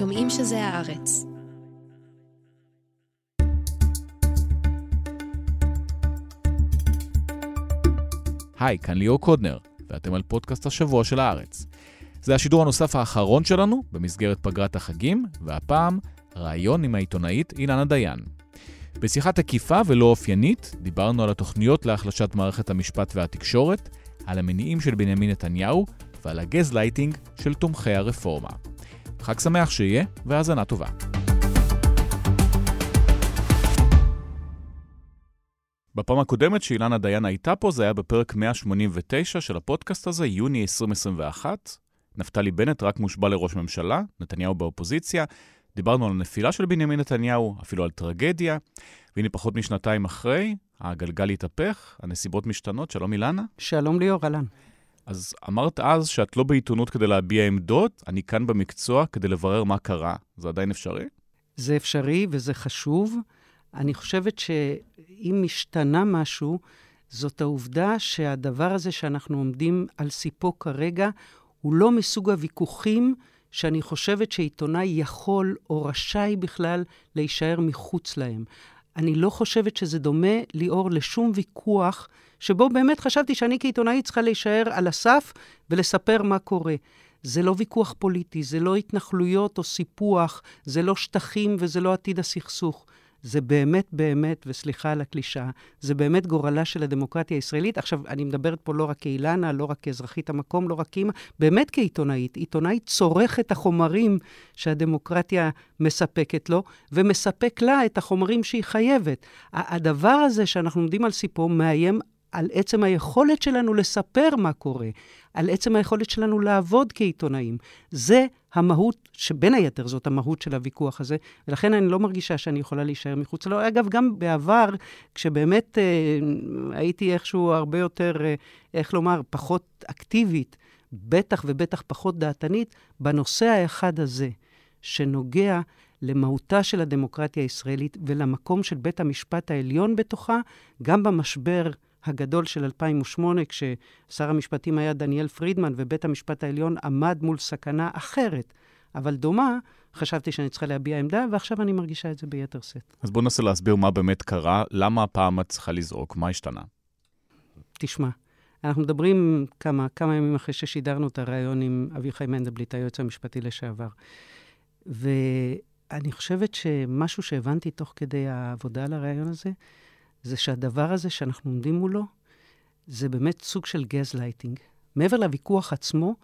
שומעים שזה הארץ. היי, כאן ליאור קודנר, ואתם על פודקאסט השבוע של הארץ. זה השידור הנוסף האחרון שלנו במסגרת פגרת החגים, והפעם, ראיון עם העיתונאית אילנה דיין. בשיחה תקיפה ולא אופיינית, דיברנו על התוכניות להחלשת מערכת המשפט והתקשורת, על המניעים של בנימין נתניהו ועל הגזלייטינג של תומכי הרפורמה. חג שמח שיהיה, והאזנה טובה. בפעם הקודמת שאילנה דיין הייתה פה, זה היה בפרק 189 של הפודקאסט הזה, יוני 2021. נפתלי בנט רק מושבע לראש ממשלה, נתניהו באופוזיציה. דיברנו על הנפילה של בנימין נתניהו, אפילו על טרגדיה. והנה פחות משנתיים אחרי, הגלגל התהפך, הנסיבות משתנות. שלום אילנה. שלום ליאור, אהלן. אז אמרת אז שאת לא בעיתונות כדי להביע עמדות, אני כאן במקצוע כדי לברר מה קרה. זה עדיין אפשרי? זה אפשרי וזה חשוב. אני חושבת שאם השתנה משהו, זאת העובדה שהדבר הזה שאנחנו עומדים על סיפו כרגע, הוא לא מסוג הוויכוחים שאני חושבת שעיתונאי יכול או רשאי בכלל להישאר מחוץ להם. אני לא חושבת שזה דומה, ליאור, לשום ויכוח שבו באמת חשבתי שאני כעיתונאית צריכה להישאר על הסף ולספר מה קורה. זה לא ויכוח פוליטי, זה לא התנחלויות או סיפוח, זה לא שטחים וזה לא עתיד הסכסוך. זה באמת באמת, וסליחה על הקלישאה, זה באמת גורלה של הדמוקרטיה הישראלית. עכשיו, אני מדברת פה לא רק כאילנה, לא רק כאזרחית המקום, לא רק כאימא, באמת כעיתונאית. עיתונאית צורך את החומרים שהדמוקרטיה מספקת לו, ומספק לה את החומרים שהיא חייבת. הדבר הזה שאנחנו עומדים על סיפו מאיים על עצם היכולת שלנו לספר מה קורה, על עצם היכולת שלנו לעבוד כעיתונאים. זה המהות, שבין היתר זאת המהות של הוויכוח הזה, ולכן אני לא מרגישה שאני יכולה להישאר מחוץ לו. אגב, גם בעבר, כשבאמת אה, הייתי איכשהו הרבה יותר, אה, איך לומר, פחות אקטיבית, בטח ובטח פחות דעתנית, בנושא האחד הזה, שנוגע למהותה של הדמוקרטיה הישראלית ולמקום של בית המשפט העליון בתוכה, גם במשבר הגדול של 2008, כששר המשפטים היה דניאל פרידמן ובית המשפט העליון עמד מול סכנה אחרת, אבל דומה, חשבתי שאני צריכה להביע עמדה, ועכשיו אני מרגישה את זה ביתר שאת. אז בואו ננסה להסביר מה באמת קרה, למה הפעם את צריכה לזרוק, מה השתנה? תשמע, אנחנו מדברים כמה, כמה ימים אחרי ששידרנו את הריאיון עם אביחי מנדלבליט, היועץ המשפטי לשעבר. ואני חושבת שמשהו שהבנתי תוך כדי העבודה על הריאיון הזה, זה שהדבר הזה שאנחנו עומדים מולו, זה באמת סוג של גזלייטינג. מעבר לוויכוח עצמו,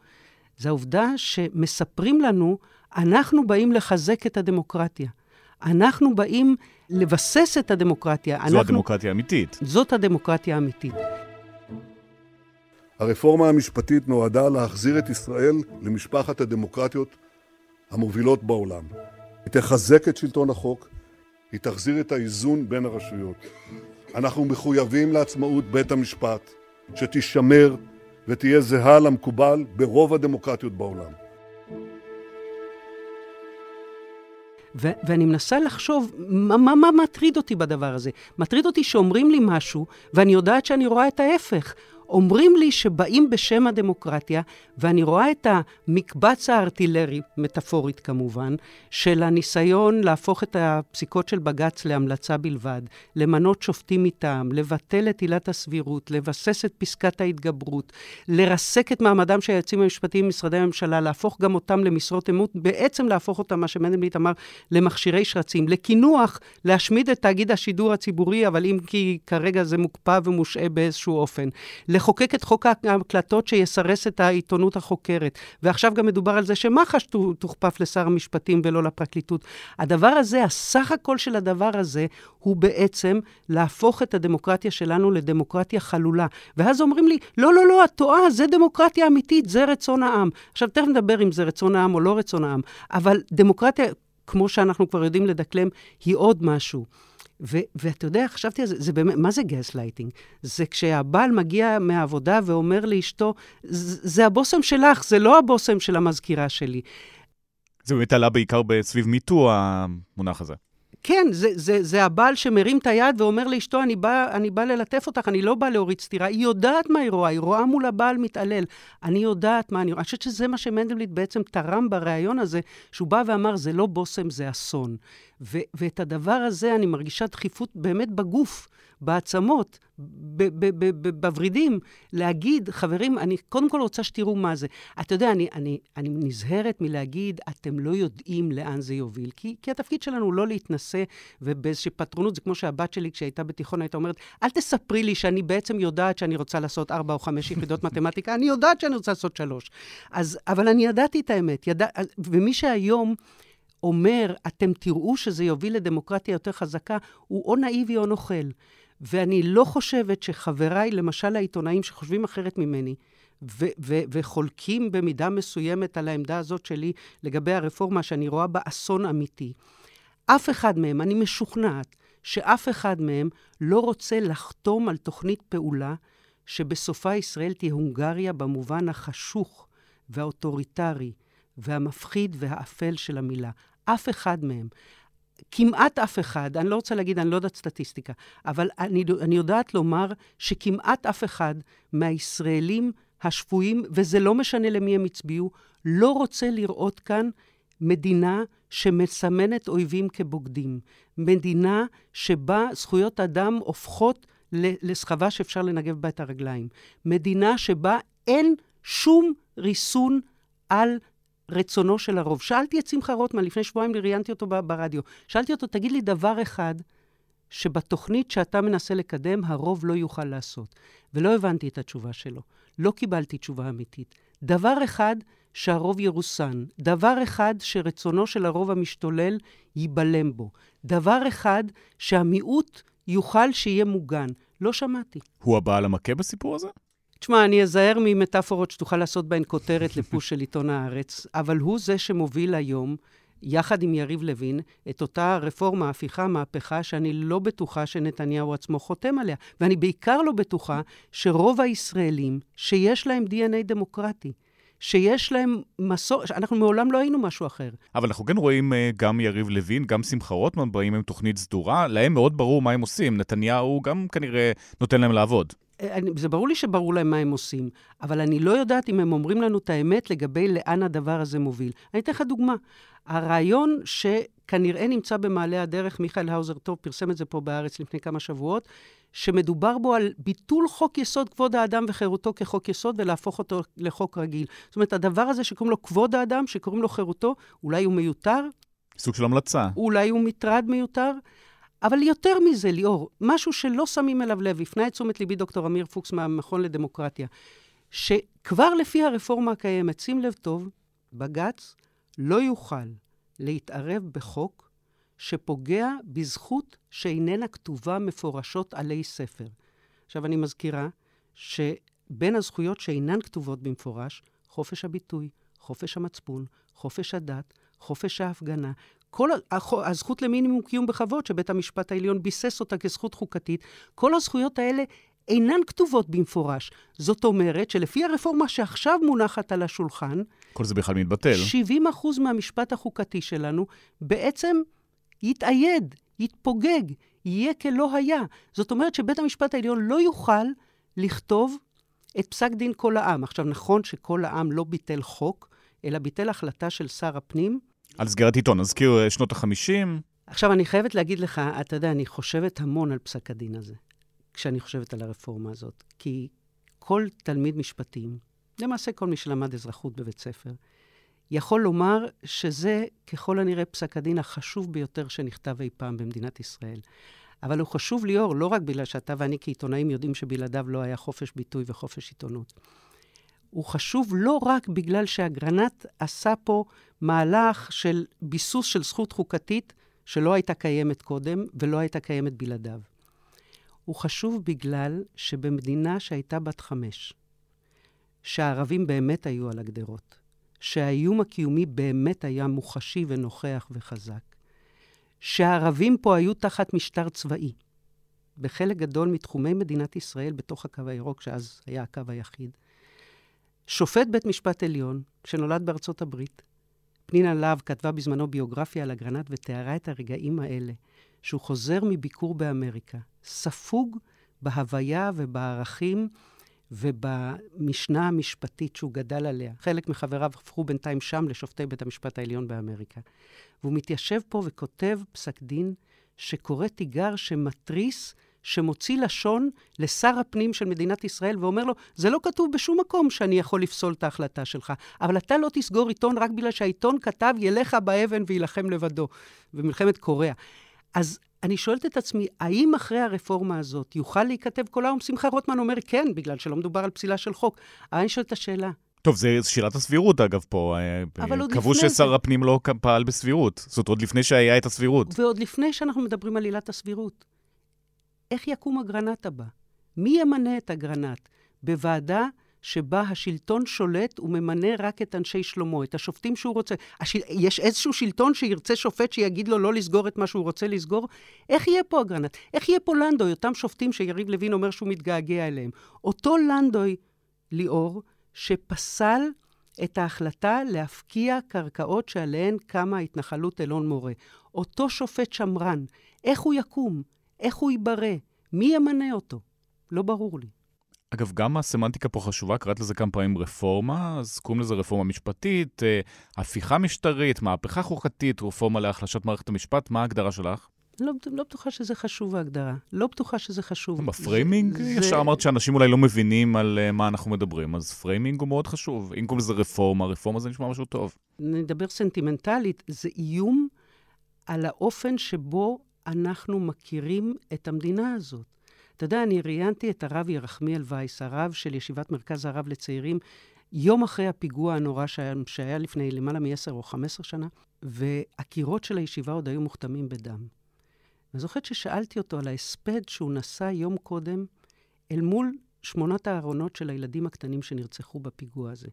זה העובדה שמספרים לנו, אנחנו באים לחזק את הדמוקרטיה. אנחנו באים לבסס את הדמוקרטיה. זו אנחנו... הדמוקרטיה האמיתית. זאת הדמוקרטיה האמיתית. הרפורמה המשפטית נועדה להחזיר את ישראל למשפחת הדמוקרטיות המובילות בעולם. היא תחזק את שלטון החוק, היא תחזיר את האיזון בין הרשויות. אנחנו מחויבים לעצמאות בית המשפט, שתישמר ותהיה זהה למקובל ברוב הדמוקרטיות בעולם. ו- ואני מנסה לחשוב, מה, מה, מה מטריד אותי בדבר הזה? מטריד אותי שאומרים לי משהו, ואני יודעת שאני רואה את ההפך. אומרים לי שבאים בשם הדמוקרטיה, ואני רואה את המקבץ הארטילרי, מטאפורית כמובן, של הניסיון להפוך את הפסיקות של בג"ץ להמלצה בלבד, למנות שופטים מטעם, לבטל את עילת הסבירות, לבסס את פסקת ההתגברות, לרסק את מעמדם של היועצים המשפטיים במשרדי הממשלה, להפוך גם אותם למשרות אמות, בעצם להפוך אותם, מה שמנדלבליט אמר, למכשירי שרצים, לקינוח, להשמיד את תאגיד השידור הציבורי, אבל אם כי כרגע זה מוקפא ומושעה באיזשהו אופן. לחוקק את חוק ההקלטות שיסרס את העיתונות החוקרת. ועכשיו גם מדובר על זה שמח"ש תוכפף לשר המשפטים ולא לפרקליטות. הדבר הזה, הסך הכל של הדבר הזה, הוא בעצם להפוך את הדמוקרטיה שלנו לדמוקרטיה חלולה. ואז אומרים לי, לא, לא, לא, את טועה, זה דמוקרטיה אמיתית, זה רצון העם. עכשיו, תכף נדבר אם זה רצון העם או לא רצון העם, אבל דמוקרטיה, כמו שאנחנו כבר יודעים לדקלם, היא עוד משהו. ו- ואתה יודע, חשבתי על זה, זה באמת, מה זה גסלייטינג? זה כשהבעל מגיע מהעבודה ואומר לאשתו, זה הבושם שלך, זה לא הבושם של המזכירה שלי. זה באמת עלה בעיקר סביב MeToo, המונח הזה. כן, זה, זה, זה הבעל שמרים את היד ואומר לאשתו, אני בא, אני בא ללטף אותך, אני לא בא להוריד סטירה. היא יודעת מה היא רואה, היא רואה מול הבעל מתעלל. אני יודעת מה אני רואה. אני חושבת שזה מה שמנדלבליט בעצם תרם בריאיון הזה, שהוא בא ואמר, זה לא בושם, זה אסון. ו- ואת הדבר הזה אני מרגישה דחיפות באמת בגוף, בעצמות, בוורידים, להגיד, חברים, אני קודם כל רוצה שתראו מה זה. אתה יודע, אני, אני, אני נזהרת מלהגיד, אתם לא יודעים לאן זה יוביל, כי, כי התפקיד שלנו הוא לא להתנשא ובאיזושהי פטרונות, זה כמו שהבת שלי, כשהייתה בתיכון, הייתה אומרת, אל תספרי לי שאני בעצם יודעת שאני רוצה לעשות ארבע או חמש יחידות מתמטיקה, אני יודעת שאני רוצה לעשות שלוש. אז, אבל אני ידעתי את האמת, ידע, ומי שהיום... אומר, אתם תראו שזה יוביל לדמוקרטיה יותר חזקה, הוא או נאיבי או נוכל. ואני לא חושבת שחבריי, למשל העיתונאים שחושבים אחרת ממני, ו- ו- וחולקים במידה מסוימת על העמדה הזאת שלי לגבי הרפורמה, שאני רואה בה אסון אמיתי, אף אחד מהם, אני משוכנעת שאף אחד מהם לא רוצה לחתום על תוכנית פעולה שבסופה ישראל תהיה הונגריה במובן החשוך והאוטוריטרי והמפחיד והאפל של המילה. אף אחד מהם. כמעט אף אחד, אני לא רוצה להגיד, אני לא יודעת סטטיסטיקה, אבל אני, אני יודעת לומר שכמעט אף אחד מהישראלים השפויים, וזה לא משנה למי הם הצביעו, לא רוצה לראות כאן מדינה שמסמנת אויבים כבוגדים. מדינה שבה זכויות אדם הופכות לסחבה שאפשר לנגב בה את הרגליים. מדינה שבה אין שום ריסון על רצונו של הרוב. שאלתי את שמחה רוטמן, לפני שבועיים ראיינתי אותו ברדיו, שאלתי אותו, תגיד לי דבר אחד שבתוכנית שאתה מנסה לקדם, הרוב לא יוכל לעשות. ולא הבנתי את התשובה שלו. לא קיבלתי תשובה אמיתית. דבר אחד, שהרוב ירוסן. דבר אחד, שרצונו של הרוב המשתולל ייבלם בו. דבר אחד, שהמיעוט יוכל שיהיה מוגן. לא שמעתי. הוא הבעל המכה בסיפור הזה? תשמע, אני אזהר ממטאפורות שתוכל לעשות בהן כותרת לפוש של עיתון הארץ, אבל הוא זה שמוביל היום, יחד עם יריב לוין, את אותה רפורמה, הפיכה, מהפכה, שאני לא בטוחה שנתניהו עצמו חותם עליה. ואני בעיקר לא בטוחה שרוב הישראלים, שיש להם DNA דמוקרטי, שיש להם מסור... אנחנו מעולם לא היינו משהו אחר. אבל אנחנו כן רואים אה, גם יריב לוין, גם שמחה רוטמן באים עם תוכנית סדורה, להם מאוד ברור מה הם עושים. נתניהו גם כנראה נותן להם לעבוד. אני, זה ברור לי שברור להם מה הם עושים, אבל אני לא יודעת אם הם אומרים לנו את האמת לגבי לאן הדבר הזה מוביל. אני אתן לך דוגמה. הרעיון שכנראה נמצא במעלה הדרך, מיכאל האוזר טוב פרסם את זה פה בארץ לפני כמה שבועות, שמדובר בו על ביטול חוק יסוד כבוד האדם וחירותו כחוק יסוד ולהפוך אותו לחוק רגיל. זאת אומרת, הדבר הזה שקוראים לו כבוד האדם, שקוראים לו חירותו, אולי הוא מיותר. סוג של המלצה. אולי הוא מטרד מיותר. אבל יותר מזה, ליאור, משהו שלא שמים אליו לב, הפנה את תשומת ליבי דוקטור אמיר פוקס מהמכון לדמוקרטיה, שכבר לפי הרפורמה הקיימת, שים לב טוב, בג"ץ לא יוכל להתערב בחוק שפוגע בזכות שאיננה כתובה מפורשות עלי ספר. עכשיו, אני מזכירה שבין הזכויות שאינן כתובות במפורש, חופש הביטוי, חופש המצפון, חופש הדת, חופש ההפגנה, כל הזכות למינימום קיום בכבוד, שבית המשפט העליון ביסס אותה כזכות חוקתית, כל הזכויות האלה אינן כתובות במפורש. זאת אומרת שלפי הרפורמה שעכשיו מונחת על השולחן, כל זה בכלל מתבטל. 70 אחוז מהמשפט החוקתי שלנו בעצם יתאייד, יתפוגג, יהיה כלא היה. זאת אומרת שבית המשפט העליון לא יוכל לכתוב את פסק דין כל העם. עכשיו, נכון שכל העם לא ביטל חוק, אלא ביטל החלטה של שר הפנים, על סגירת עיתון, נזכיר אה, שנות ה-50. עכשיו, אני חייבת להגיד לך, אתה יודע, אני חושבת המון על פסק הדין הזה, כשאני חושבת על הרפורמה הזאת. כי כל תלמיד משפטים, למעשה כל מי שלמד אזרחות בבית ספר, יכול לומר שזה ככל הנראה פסק הדין החשוב ביותר שנכתב אי פעם במדינת ישראל. אבל הוא חשוב ליאור, לא רק בגלל שאתה ואני כעיתונאים יודעים שבלעדיו לא היה חופש ביטוי וחופש עיתונות. הוא חשוב לא רק בגלל שאגרנט עשה פה מהלך של ביסוס של זכות חוקתית שלא הייתה קיימת קודם ולא הייתה קיימת בלעדיו. הוא חשוב בגלל שבמדינה שהייתה בת חמש, שהערבים באמת היו על הגדרות, שהאיום הקיומי באמת היה מוחשי ונוכח וחזק, שהערבים פה היו תחת משטר צבאי. בחלק גדול מתחומי מדינת ישראל, בתוך הקו הירוק, שאז היה הקו היחיד, שופט בית משפט עליון, שנולד בארצות הברית, פנינה להב כתבה בזמנו ביוגרפיה על אגרנט ותיארה את הרגעים האלה, שהוא חוזר מביקור באמריקה, ספוג בהוויה ובערכים ובמשנה המשפטית שהוא גדל עליה. חלק מחבריו הפכו בינתיים שם לשופטי בית המשפט העליון באמריקה. והוא מתיישב פה וכותב פסק דין שקורא תיגר שמתריס שמוציא לשון לשר הפנים של מדינת ישראל ואומר לו, זה לא כתוב בשום מקום שאני יכול לפסול את ההחלטה שלך, אבל אתה לא תסגור עיתון רק בגלל שהעיתון כתב ילך באבן ויילחם לבדו, במלחמת קוריאה. אז אני שואלת את עצמי, האם אחרי הרפורמה הזאת יוכל להיכתב כל היום? שמחה רוטמן אומר כן, בגלל שלא מדובר על פסילה של חוק. אבל אני שואלת את השאלה, טוב, זה שאלת הסבירות, אגב, פה. אה, אבל עוד לפני... קבעו ששר הפנים לא פעל בסבירות. זאת עוד לפני שהיה את הסבירות. ועוד לפני שאנחנו מדברים על עילת הסבירות. איך יקום אגרנט הבא? מי ימנה את אגרנט? בוועדה שבה השלטון שולט וממנה רק את אנשי שלמה, את השופטים שהוא רוצה. השל... יש איזשהו שלטון שירצה שופט שיגיד לו לא לסגור את מה שהוא רוצה לסגור? איך יהיה פה אגרנט? איך יהיה פה לנדוי, אותם שופטים שיריב לוין אומר שהוא מתגעגע אליהם? אותו לנדוי, ליאור, שפסל את ההחלטה להפקיע קרקעות שעליהן קמה התנחלות אלון מורה. אותו שופט שמרן, איך הוא יקום? איך הוא ייברא? מי ימנה אותו? לא ברור לי. אגב, גם הסמנטיקה פה חשובה, קראת לזה כמה פעמים רפורמה, אז קוראים לזה רפורמה משפטית, אה, הפיכה משטרית, מהפכה חוקתית, רפורמה להחלשת מערכת המשפט, מה ההגדרה שלך? לא, לא בטוחה שזה חשוב ההגדרה. לא בטוחה שזה חשוב. בפריימינג? זה... ישר אמרת שאנשים אולי לא מבינים על אה, מה אנחנו מדברים, אז framing הוא מאוד חשוב. אם קוראים לזה רפורמה, רפורמה זה נשמע משהו טוב. נדבר סנטימנטלית, זה איום על האופן שבו אנחנו מכירים את המדינה הזאת. אתה יודע, אני ראיינתי את הרב ירחמיאל וייס, הרב של ישיבת מרכז הרב לצעירים, יום אחרי הפיגוע הנורא שהיה, שהיה לפני למעלה מ-10 או 15 שנה, והקירות של הישיבה עוד היו מוכתמים בדם. אני זוכרת ששאלתי אותו על ההספד שהוא נשא יום קודם אל מול שמונת הארונות של הילדים הקטנים שנרצחו בפיגוע הזה.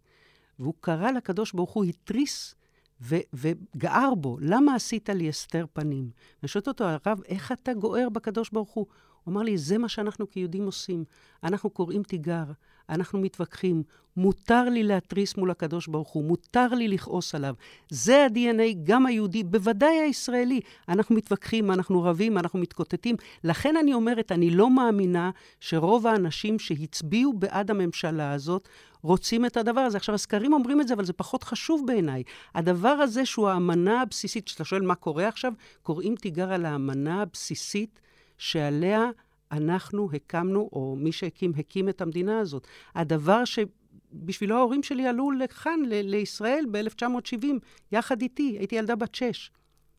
והוא קרא לקדוש ברוך הוא, התריס ו- וגער בו, למה עשית לי הסתר פנים? אני אותו, הרב, איך אתה גוער בקדוש ברוך הוא? הוא אמר לי, זה מה שאנחנו כיהודים עושים. אנחנו קוראים תיגר, אנחנו מתווכחים. מותר לי להתריס מול הקדוש ברוך הוא, מותר לי לכעוס עליו. זה ה-DNA, גם היהודי, בוודאי הישראלי. אנחנו מתווכחים, אנחנו רבים, אנחנו מתקוטטים. לכן אני אומרת, אני לא מאמינה שרוב האנשים שהצביעו בעד הממשלה הזאת רוצים את הדבר הזה. עכשיו, הסקרים אומרים את זה, אבל זה פחות חשוב בעיניי. הדבר הזה שהוא האמנה הבסיסית, כשאתה שואל מה קורה עכשיו, קוראים תיגר על האמנה הבסיסית שעליה אנחנו הקמנו, או מי שהקים, הקים את המדינה הזאת. הדבר שבשבילו ההורים שלי עלו לכאן, ל- לישראל, ב-1970, יחד איתי, הייתי ילדה בת שש.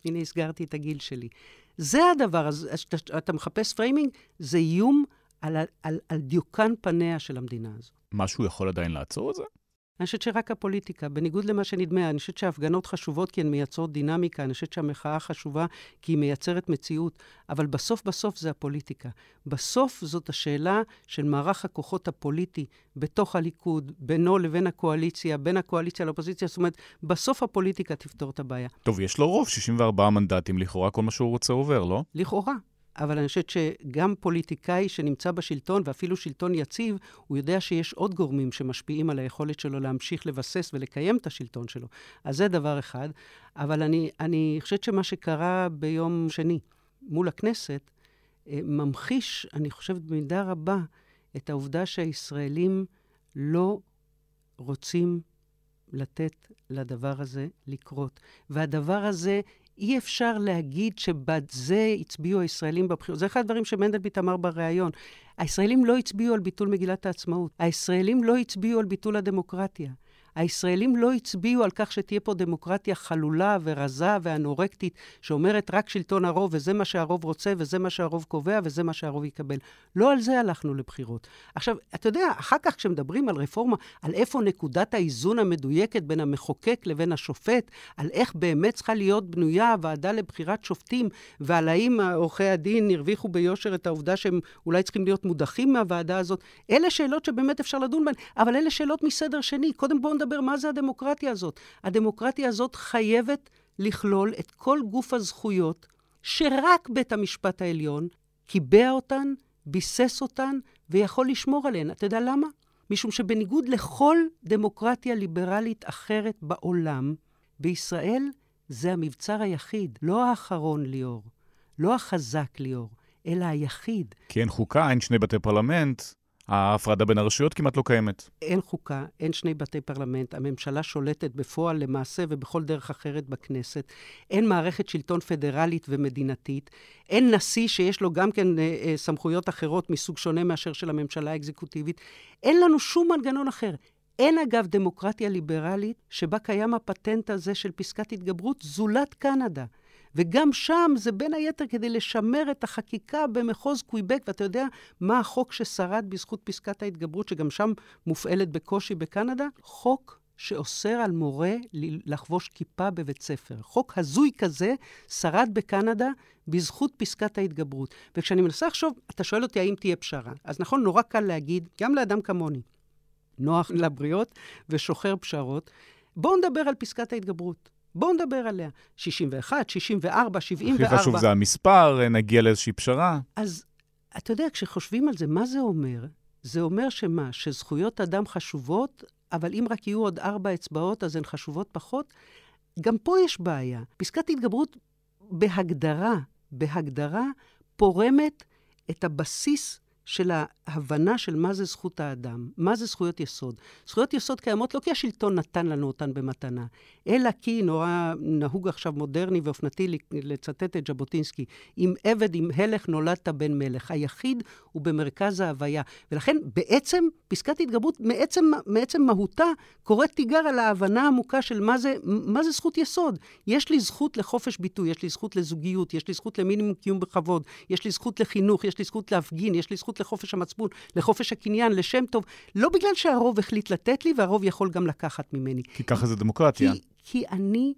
הנה, הסגרתי את הגיל שלי. זה הדבר, אז אתה, אתה מחפש framing, זה איום על, על, על דיוקן פניה של המדינה הזאת. משהו יכול עדיין לעצור את זה? אני חושבת שרק הפוליטיקה, בניגוד למה שנדמה, אני חושבת שההפגנות חשובות כי הן מייצרות דינמיקה, אני חושבת שהמחאה חשובה כי היא מייצרת מציאות, אבל בסוף בסוף זה הפוליטיקה. בסוף זאת השאלה של מערך הכוחות הפוליטי בתוך הליכוד, בינו לבין הקואליציה, בין הקואליציה לאופוזיציה, זאת אומרת, בסוף הפוליטיקה תפתור את הבעיה. טוב, יש לו רוב, 64 מנדטים, לכאורה כל מה שהוא רוצה עובר, לא? לכאורה. אבל אני חושבת שגם פוליטיקאי שנמצא בשלטון, ואפילו שלטון יציב, הוא יודע שיש עוד גורמים שמשפיעים על היכולת שלו להמשיך לבסס ולקיים את השלטון שלו. אז זה דבר אחד. אבל אני, אני חושבת שמה שקרה ביום שני מול הכנסת, אה, ממחיש, אני חושבת במידה רבה, את העובדה שהישראלים לא רוצים לתת לדבר הזה לקרות. והדבר הזה אי אפשר להגיד שבזה הצביעו הישראלים בבחירות. זה אחד הדברים שמנדלבליט אמר בריאיון. הישראלים לא הצביעו על ביטול מגילת העצמאות. הישראלים לא הצביעו על ביטול הדמוקרטיה. הישראלים לא הצביעו על כך שתהיה פה דמוקרטיה חלולה ורזה ואנורקטית, שאומרת רק שלטון הרוב, וזה מה שהרוב רוצה, וזה מה שהרוב קובע, וזה מה שהרוב יקבל. לא על זה הלכנו לבחירות. עכשיו, אתה יודע, אחר כך כשמדברים על רפורמה, על איפה נקודת האיזון המדויקת בין המחוקק לבין השופט, על איך באמת צריכה להיות בנויה הוועדה לבחירת שופטים, ועל האם עורכי הדין הרוויחו ביושר את העובדה שהם אולי צריכים להיות מודחים מהוועדה הזאת, אלה שאלות שבאמת אפשר לדון בהן, אבל אלה שאלות מסדר שני. קודם בואו נדבר מה זה הדמוקרטיה הזאת. הדמוקרטיה הזאת חייבת לכלול את כל גוף הזכויות שרק בית המשפט העליון קיבע אותן, ביסס אותן ויכול לשמור עליהן. אתה יודע למה? משום שבניגוד לכל דמוקרטיה ליברלית אחרת בעולם, בישראל זה המבצר היחיד, לא האחרון ליאור, לא החזק ליאור, אלא היחיד. כי אין חוקה, אין שני בתי פרלמנט, ההפרדה בין הרשויות כמעט לא קיימת. אין חוקה, אין שני בתי פרלמנט, הממשלה שולטת בפועל למעשה ובכל דרך אחרת בכנסת, אין מערכת שלטון פדרלית ומדינתית, אין נשיא שיש לו גם כן אה, אה, סמכויות אחרות מסוג שונה מאשר של הממשלה האקזקוטיבית, אין לנו שום מנגנון אחר. אין אגב דמוקרטיה ליברלית שבה קיים הפטנט הזה של פסקת התגברות זולת קנדה. וגם שם זה בין היתר כדי לשמר את החקיקה במחוז קוויבק, ואתה יודע מה החוק ששרד בזכות פסקת ההתגברות, שגם שם מופעלת בקושי בקנדה? חוק שאוסר על מורה לחבוש כיפה בבית ספר. חוק הזוי כזה שרד בקנדה בזכות פסקת ההתגברות. וכשאני מנסה לחשוב, אתה שואל אותי האם תהיה פשרה. אז נכון, נורא קל להגיד, גם לאדם כמוני, נוח לבריות ושוחר פשרות, בואו נדבר על פסקת ההתגברות. בואו נדבר עליה. 61, 64, 74. הכי חשוב זה המספר, נגיע לאיזושהי פשרה. אז אתה יודע, כשחושבים על זה, מה זה אומר? זה אומר שמה? שזכויות אדם חשובות, אבל אם רק יהיו עוד ארבע אצבעות, אז הן חשובות פחות? גם פה יש בעיה. פסקת התגברות בהגדרה, בהגדרה, פורמת את הבסיס של ההבנה של מה זה זכות האדם, מה זה זכויות יסוד. זכויות יסוד קיימות לא כי השלטון נתן לנו אותן במתנה, אלא כי נורא נהוג עכשיו מודרני ואופנתי לצטט את ז'בוטינסקי, אם עבד עם הלך נולדת בן מלך. היחיד הוא במרכז ההוויה. ולכן בעצם פסקת התגברות, מעצם, מעצם מהותה, קוראת תיגר על ההבנה העמוקה של מה זה, מה זה זכות יסוד. יש לי זכות לחופש ביטוי, יש לי זכות לזוגיות, יש לי זכות למינימום קיום בכבוד, יש לי זכות לחינוך, יש לי זכות להפגין, יש לי זכות לחופש המצפון, לחופש הקניין, לשם טוב, לא בגלל שהרוב החליט לתת לי והרוב יכול גם לקחת ממני. כי ככה זה דמוקרטיה. כי, כי אני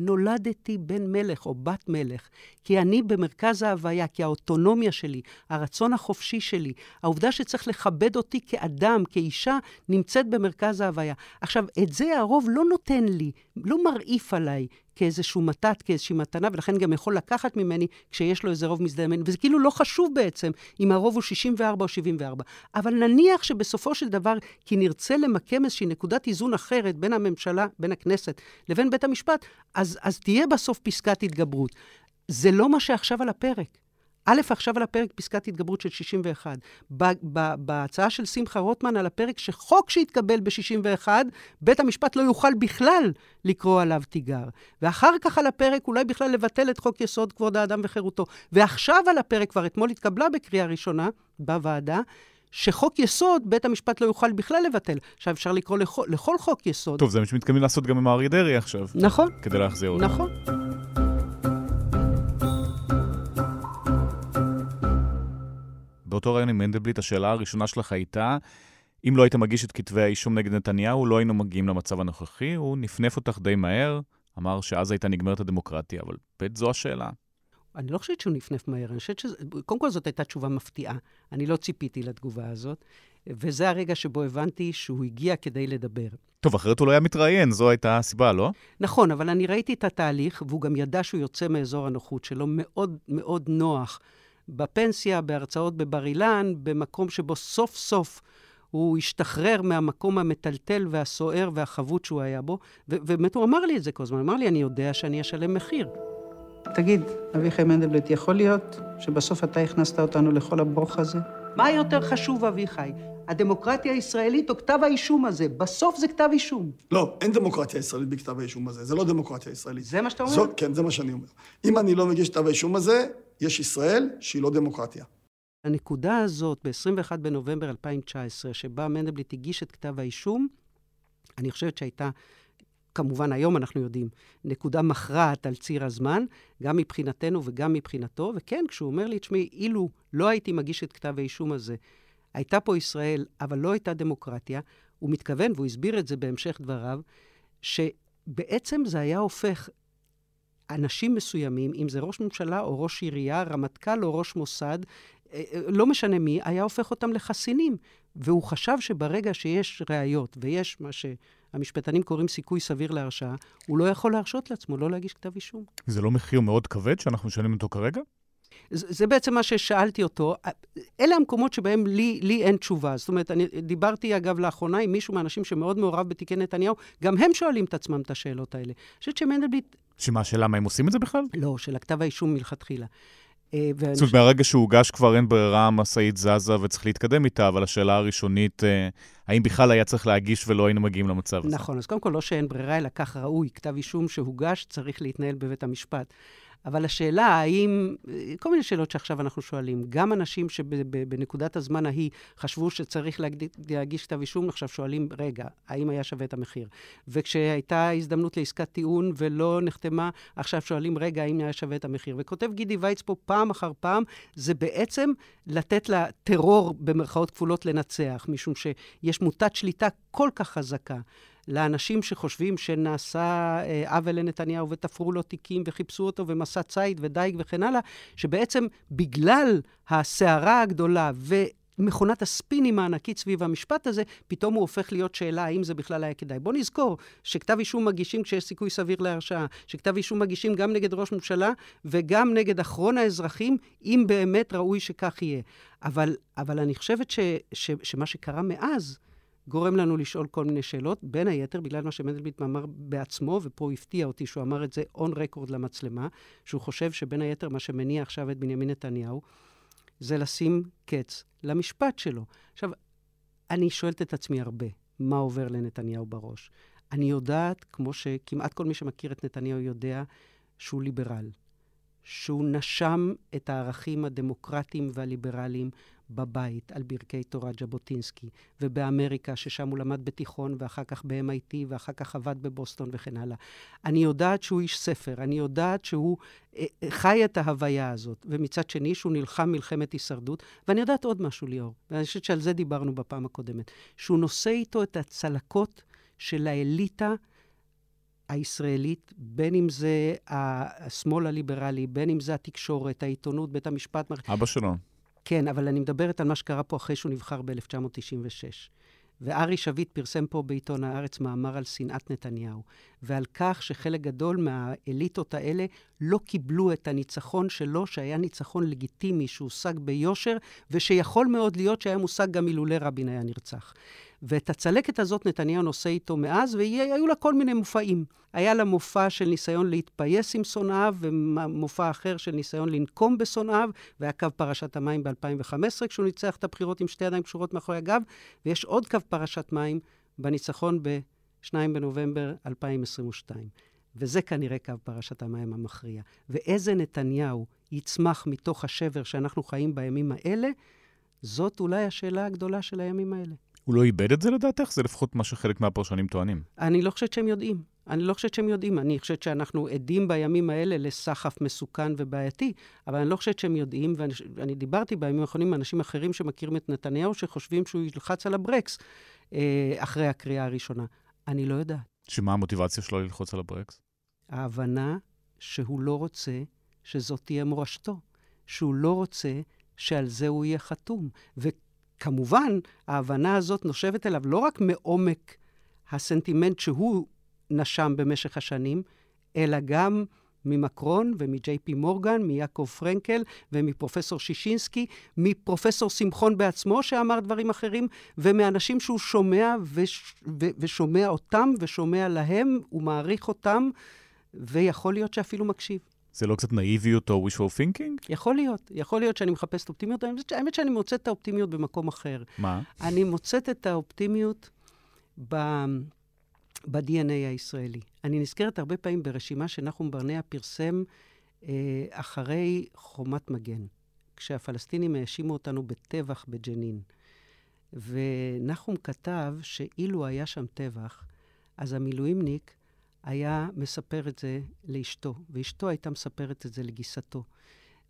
נולדתי בן מלך או בת מלך, כי אני במרכז ההוויה, כי האוטונומיה שלי, הרצון החופשי שלי, העובדה שצריך לכבד אותי כאדם, כאישה, נמצאת במרכז ההוויה. עכשיו, את זה הרוב לא נותן לי, לא מרעיף עליי, כאיזשהו מתת, כאיזושהי מתנה, ולכן גם יכול לקחת ממני כשיש לו איזה רוב מזדמן. וזה כאילו לא חשוב בעצם אם הרוב הוא 64 או 74. אבל נניח שבסופו של דבר, כי נרצה למקם איזושהי נקודת איזון אחרת בין הממשלה, בין הכנסת, לבין בית המשפט, אז, אז תהיה בסוף פסקת התגברות. זה לא מה שעכשיו על הפרק. א', עכשיו על הפרק פסקת התגברות של 61. בהצעה של שמחה רוטמן על הפרק שחוק שהתקבל ב-61, בית המשפט לא יוכל בכלל לקרוא עליו תיגר. ואחר כך על הפרק אולי בכלל לבטל את חוק יסוד כבוד האדם וחירותו. ועכשיו על הפרק, כבר אתמול התקבלה בקריאה ראשונה בוועדה, שחוק יסוד, בית המשפט לא יוכל בכלל לבטל. עכשיו, אפשר לקרוא לכל, לכל חוק יסוד. טוב, זה מה שמתכוונים לעשות גם עם אריה דרעי עכשיו. נכון. כדי להחזיר אותו. נכון. באותו רעיון עם מנדלבליט, השאלה הראשונה שלך הייתה, אם לא היית מגיש את כתבי האישום נגד נתניהו, לא היינו מגיעים למצב הנוכחי. הוא נפנף אותך די מהר, אמר שאז הייתה נגמרת הדמוקרטיה, אבל בית זו השאלה. אני לא חושבת שהוא נפנף מהר, אני חושבת ש... קודם כל זאת הייתה תשובה מפתיעה. אני לא ציפיתי לתגובה הזאת, וזה הרגע שבו הבנתי שהוא הגיע כדי לדבר. טוב, אחרת הוא לא היה מתראיין, זו הייתה הסיבה, לא? נכון, אבל אני ראיתי את התהליך, והוא גם ידע שהוא יוצא מאזור הנוחות שלו, מאוד מאוד נוח. בפנסיה, בהרצאות בבר אילן, במקום שבו סוף סוף הוא השתחרר מהמקום המטלטל והסוער והחבוט שהוא היה בו, ובאמת הוא אמר לי את זה כל הזמן, אמר לי, אני יודע שאני אשלם מחיר. תגיד, אביחי מנדלבליט, יכול להיות שבסוף אתה הכנסת אותנו לכל הברוך הזה? מה יותר חשוב, אביחי? הדמוקרטיה הישראלית או כתב האישום הזה? בסוף זה כתב אישום. לא, אין דמוקרטיה ישראלית בכתב האישום הזה. זה לא דמוקרטיה ישראלית. זה מה שאתה אומר? זאת, כן, זה מה שאני אומר. אם אני לא מגיש כתב האישום הזה, יש ישראל שהיא לא דמוקרטיה. הנקודה הזאת, ב-21 בנובמבר 2019, שבה מנדלבליט הגיש את כתב האישום, אני חושבת שהייתה, כמובן היום אנחנו יודעים, נקודה מכרעת על ציר הזמן, גם מבחינתנו וגם מבחינתו, וכן, כשהוא אומר לי, תשמעי, אילו לא הייתי מגיש את כתב האישום הזה, הייתה פה ישראל, אבל לא הייתה דמוקרטיה, הוא מתכוון, והוא הסביר את זה בהמשך דבריו, שבעצם זה היה הופך אנשים מסוימים, אם זה ראש ממשלה או ראש עירייה, רמטכ"ל או ראש מוסד, אה, אה, לא משנה מי, היה הופך אותם לחסינים. והוא חשב שברגע שיש ראיות ויש מה שהמשפטנים קוראים סיכוי סביר להרשעה, הוא לא יכול להרשות לעצמו לא להגיש כתב אישום. זה לא מחיר מאוד כבד שאנחנו משלמים אותו כרגע? זה, זה בעצם מה ששאלתי אותו. אלה המקומות שבהם לי, לי אין תשובה. זאת אומרת, אני דיברתי, אגב, לאחרונה עם מישהו מהאנשים שמאוד מעורב בתיקי נתניהו, גם הם שואלים את עצמם את השאלות האלה. אני חושבת שמנדלבליט... שמה, השאלה מה הם עושים את זה בכלל? לא, של הכתב האישום מלכתחילה. אה, זאת אומרת, מהרגע שהוגש כבר אין ברירה, המשאית זזה וצריך להתקדם איתה, אבל השאלה הראשונית, אה, האם בכלל היה צריך להגיש ולא היינו מגיעים למצב הזה? נכון, אז קודם כל לא שאין ברירה, אלא כך ראוי. כתב אישום שהוגש צריך להתנהל בבית המשפט. אבל השאלה האם, כל מיני שאלות שעכשיו אנחנו שואלים, גם אנשים שבנקודת הזמן ההיא חשבו שצריך להגיש כתב אישום, עכשיו שואלים, רגע, האם היה שווה את המחיר? וכשהייתה הזדמנות לעסקת טיעון ולא נחתמה, עכשיו שואלים, רגע, האם היה שווה את המחיר? וכותב גידי וייץ פה פעם אחר פעם, זה בעצם לתת לטרור, במרכאות כפולות, לנצח, משום שיש מוטת שליטה כל כך חזקה. לאנשים שחושבים שנעשה אה, עוול לנתניהו ותפרו לו תיקים וחיפשו אותו ומסע ציד ודייג וכן הלאה, שבעצם בגלל הסערה הגדולה ו... מכונת הספינים הענקית סביב המשפט הזה, פתאום הוא הופך להיות שאלה האם זה בכלל היה כדאי. בוא נזכור שכתב אישום מגישים כשיש סיכוי סביר להרשעה, שכתב אישום מגישים גם נגד ראש ממשלה וגם נגד אחרון האזרחים, אם באמת ראוי שכך יהיה. אבל, אבל אני חושבת ש, ש, שמה שקרה מאז, גורם לנו לשאול כל מיני שאלות, בין היתר בגלל מה שמנדלבליט אמר בעצמו, ופה הוא הפתיע אותי שהוא אמר את זה און רקורד למצלמה, שהוא חושב שבין היתר מה שמניע עכשיו את בנימין נתניהו, זה לשים קץ למשפט שלו. עכשיו, אני שואלת את עצמי הרבה, מה עובר לנתניהו בראש? אני יודעת, כמו שכמעט כל מי שמכיר את נתניהו יודע, שהוא ליברל, שהוא נשם את הערכים הדמוקרטיים והליברליים בבית על ברכי תורת ז'בוטינסקי, ובאמריקה, ששם הוא למד בתיכון, ואחר כך ב-MIT, ואחר כך עבד בבוסטון וכן הלאה. אני יודעת שהוא איש ספר, אני יודעת שהוא אה, אה, חי את ההוויה הזאת, ומצד שני שהוא נלחם מלחמת הישרדות. ואני יודעת עוד משהו, ליאור, ואני חושבת שעל זה דיברנו בפעם הקודמת, שהוא נושא איתו את הצלקות של האליטה הישראלית, בין אם זה השמאל הליברלי, בין אם זה התקשורת, העיתונות, בית המשפט. אבא שלו. כן, אבל אני מדברת על מה שקרה פה אחרי שהוא נבחר ב-1996. וארי שביט פרסם פה בעיתון הארץ מאמר על שנאת נתניהו, ועל כך שחלק גדול מהאליטות האלה לא קיבלו את הניצחון שלו, שהיה ניצחון לגיטימי, שהושג ביושר, ושיכול מאוד להיות שהיה מושג גם אילולא רבין היה נרצח. ואת הצלקת הזאת נתניהו נושא איתו מאז, והיו לה כל מיני מופעים. היה לה מופע של ניסיון להתפייס עם שונאיו, ומופע אחר של ניסיון לנקום בשונאיו, והיה קו פרשת המים ב-2015, כשהוא ניצח את הבחירות עם שתי ידיים קשורות מאחורי הגב, ויש עוד קו פרשת מים בניצחון ב-2 בנובמבר 2022. וזה כנראה קו פרשת המים המכריע. ואיזה נתניהו יצמח מתוך השבר שאנחנו חיים בימים האלה, זאת אולי השאלה הגדולה של הימים האלה. הוא לא איבד את זה לדעתך? זה לפחות מה שחלק מהפרשנים טוענים. אני לא חושבת שהם יודעים. אני לא חושבת שהם יודעים. אני חושבת שאנחנו עדים בימים האלה לסחף מסוכן ובעייתי, אבל אני לא חושבת שהם יודעים, ואני דיברתי בימים האחרונים עם אנשים אחרים שמכירים את נתניהו, שחושבים שהוא ילחץ על הברקס אה, אחרי הקריאה הראשונה. אני לא יודעת. שמה המוטיבציה שלו ללחוץ על הברקס? ההבנה שהוא לא רוצה שזאת תהיה מורשתו, שהוא לא רוצה שעל זה הוא יהיה חתום. כמובן, ההבנה הזאת נושבת אליו לא רק מעומק הסנטימנט שהוא נשם במשך השנים, אלא גם ממקרון ומג'יי פי מורגן, מיעקב פרנקל ומפרופסור שישינסקי, מפרופסור שמחון בעצמו שאמר דברים אחרים, ומאנשים שהוא שומע וש, ו, ושומע אותם ושומע להם, הוא מעריך אותם, ויכול להיות שאפילו מקשיב. זה לא קצת נאיביות או wishful thinking? יכול להיות. יכול להיות שאני מחפשת אופטימיות. האמת שאני מוצאת את האופטימיות במקום אחר. מה? אני מוצאת את האופטימיות ב... ב-DNA הישראלי. אני נזכרת הרבה פעמים ברשימה שנחום ברנע פרסם אה, אחרי חומת מגן, כשהפלסטינים האשימו אותנו בטבח בג'נין. ונחום כתב שאילו היה שם טבח, אז המילואימניק היה מספר את זה לאשתו, ואשתו הייתה מספרת את זה לגיסתו.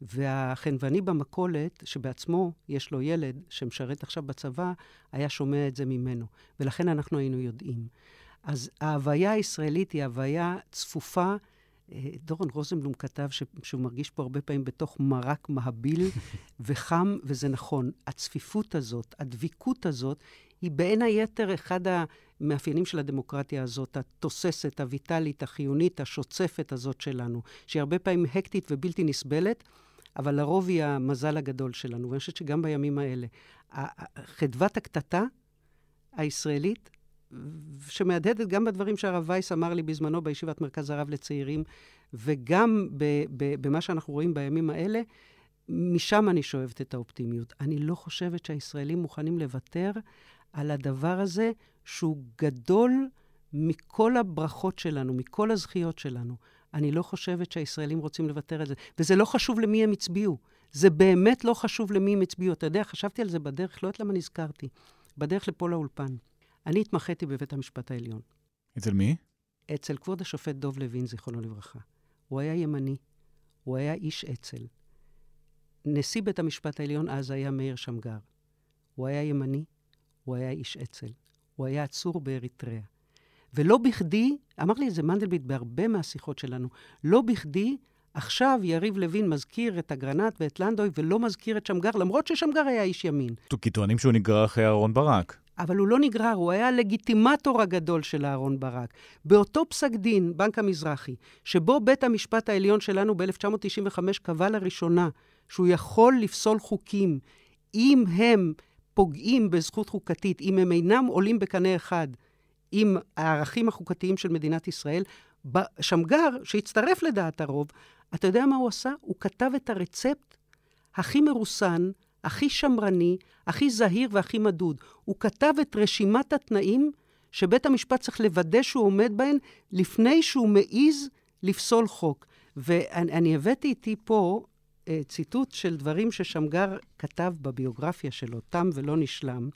והחנווני במכולת, שבעצמו יש לו ילד שמשרת עכשיו בצבא, היה שומע את זה ממנו. ולכן אנחנו היינו יודעים. אז ההוויה הישראלית היא הוויה צפופה. אה, דורון רוזנבלום כתב ש... שהוא מרגיש פה הרבה פעמים בתוך מרק מהביל וחם, וזה נכון. הצפיפות הזאת, הדביקות הזאת, היא בין היתר אחד המאפיינים של הדמוקרטיה הזאת, התוססת, הויטלית, החיונית, השוצפת הזאת שלנו, שהיא הרבה פעמים הקטית ובלתי נסבלת, אבל לרוב היא המזל הגדול שלנו, ואני חושבת שגם בימים האלה. חדוות הקטטה הישראלית, שמהדהדת גם בדברים שהרב וייס אמר לי בזמנו בישיבת מרכז הרב לצעירים, וגם במה שאנחנו רואים בימים האלה, משם אני שואבת את האופטימיות. אני לא חושבת שהישראלים מוכנים לוותר על הדבר הזה שהוא גדול מכל הברכות שלנו, מכל הזכיות שלנו. אני לא חושבת שהישראלים רוצים לוותר על זה. וזה לא חשוב למי הם הצביעו. זה באמת לא חשוב למי הם הצביעו. אתה יודע, חשבתי על זה בדרך, לא יודעת למה נזכרתי. בדרך לפה לאולפן. אני התמחיתי בבית המשפט העליון. אצל מי? אצל כבוד השופט דוב לוין, זיכרונו לברכה. הוא היה ימני, הוא היה איש אצ"ל. נשיא בית המשפט העליון אז היה מאיר שמגר. הוא היה ימני, הוא היה איש אצ"ל. הוא היה עצור באריתריאה. ולא בכדי, אמר לי את זה מנדלבליט בהרבה מהשיחות שלנו, לא בכדי עכשיו יריב לוין מזכיר את אגרנט ואת לנדוי ולא מזכיר את שמגר, למרות ששמגר היה איש ימין. כי טוענים שהוא נגרר אחרי אהרן ברק. אבל הוא לא נגרר, הוא היה הלגיטימטור הגדול של אהרן ברק. באותו פסק דין, בנק המזרחי, שבו בית המשפט העליון שלנו ב-1995 קבע לראשונה שהוא יכול לפסול חוקים אם הם פוגעים בזכות חוקתית, אם הם אינם עולים בקנה אחד עם הערכים החוקתיים של מדינת ישראל, שמגר, שהצטרף לדעת הרוב, אתה יודע מה הוא עשה? הוא כתב את הרצפט הכי מרוסן, הכי שמרני, הכי זהיר והכי מדוד. הוא כתב את רשימת התנאים שבית המשפט צריך לוודא שהוא עומד בהן לפני שהוא מעז לפסול חוק. ואני הבאתי איתי פה אה, ציטוט של דברים ששמגר כתב בביוגרפיה שלו, תם ולא נשלם,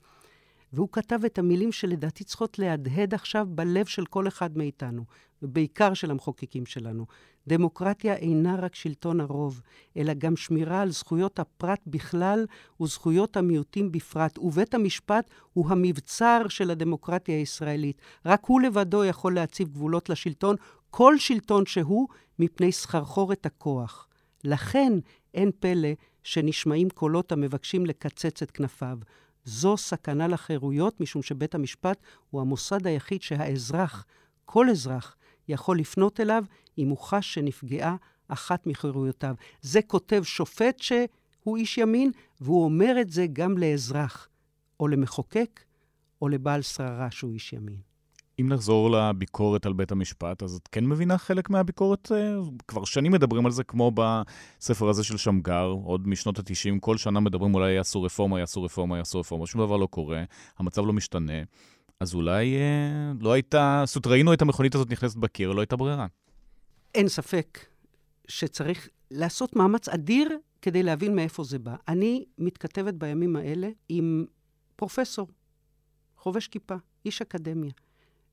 והוא כתב את המילים שלדעתי צריכות להדהד עכשיו בלב של כל אחד מאיתנו, ובעיקר של המחוקקים שלנו. דמוקרטיה אינה רק שלטון הרוב, אלא גם שמירה על זכויות הפרט בכלל וזכויות המיעוטים בפרט. ובית המשפט הוא המבצר של הדמוקרטיה הישראלית. רק הוא לבדו יכול להציב גבולות לשלטון, כל שלטון שהוא, מפני סחרחורת הכוח. לכן אין פלא שנשמעים קולות המבקשים לקצץ את כנפיו. זו סכנה לחירויות, משום שבית המשפט הוא המוסד היחיד שהאזרח, כל אזרח, יכול לפנות אליו אם הוא חש שנפגעה אחת מחירויותיו. זה כותב שופט שהוא איש ימין, והוא אומר את זה גם לאזרח, או למחוקק, או לבעל שררה שהוא איש ימין. אם נחזור לביקורת על בית המשפט, אז את כן מבינה חלק מהביקורת? אה, כבר שנים מדברים על זה, כמו בספר הזה של שמגר, עוד משנות ה-90, כל שנה מדברים אולי יעשו רפורמה, יעשו רפורמה, יעשו רפורמה, שום דבר לא קורה, המצב לא משתנה. אז אולי אה, לא הייתה, זאת אומרת, ראינו את המכונית הזאת נכנסת בקיר, לא הייתה ברירה. אין ספק שצריך לעשות מאמץ אדיר כדי להבין מאיפה זה בא. אני מתכתבת בימים האלה עם פרופסור, חובש כיפה, איש אקדמיה.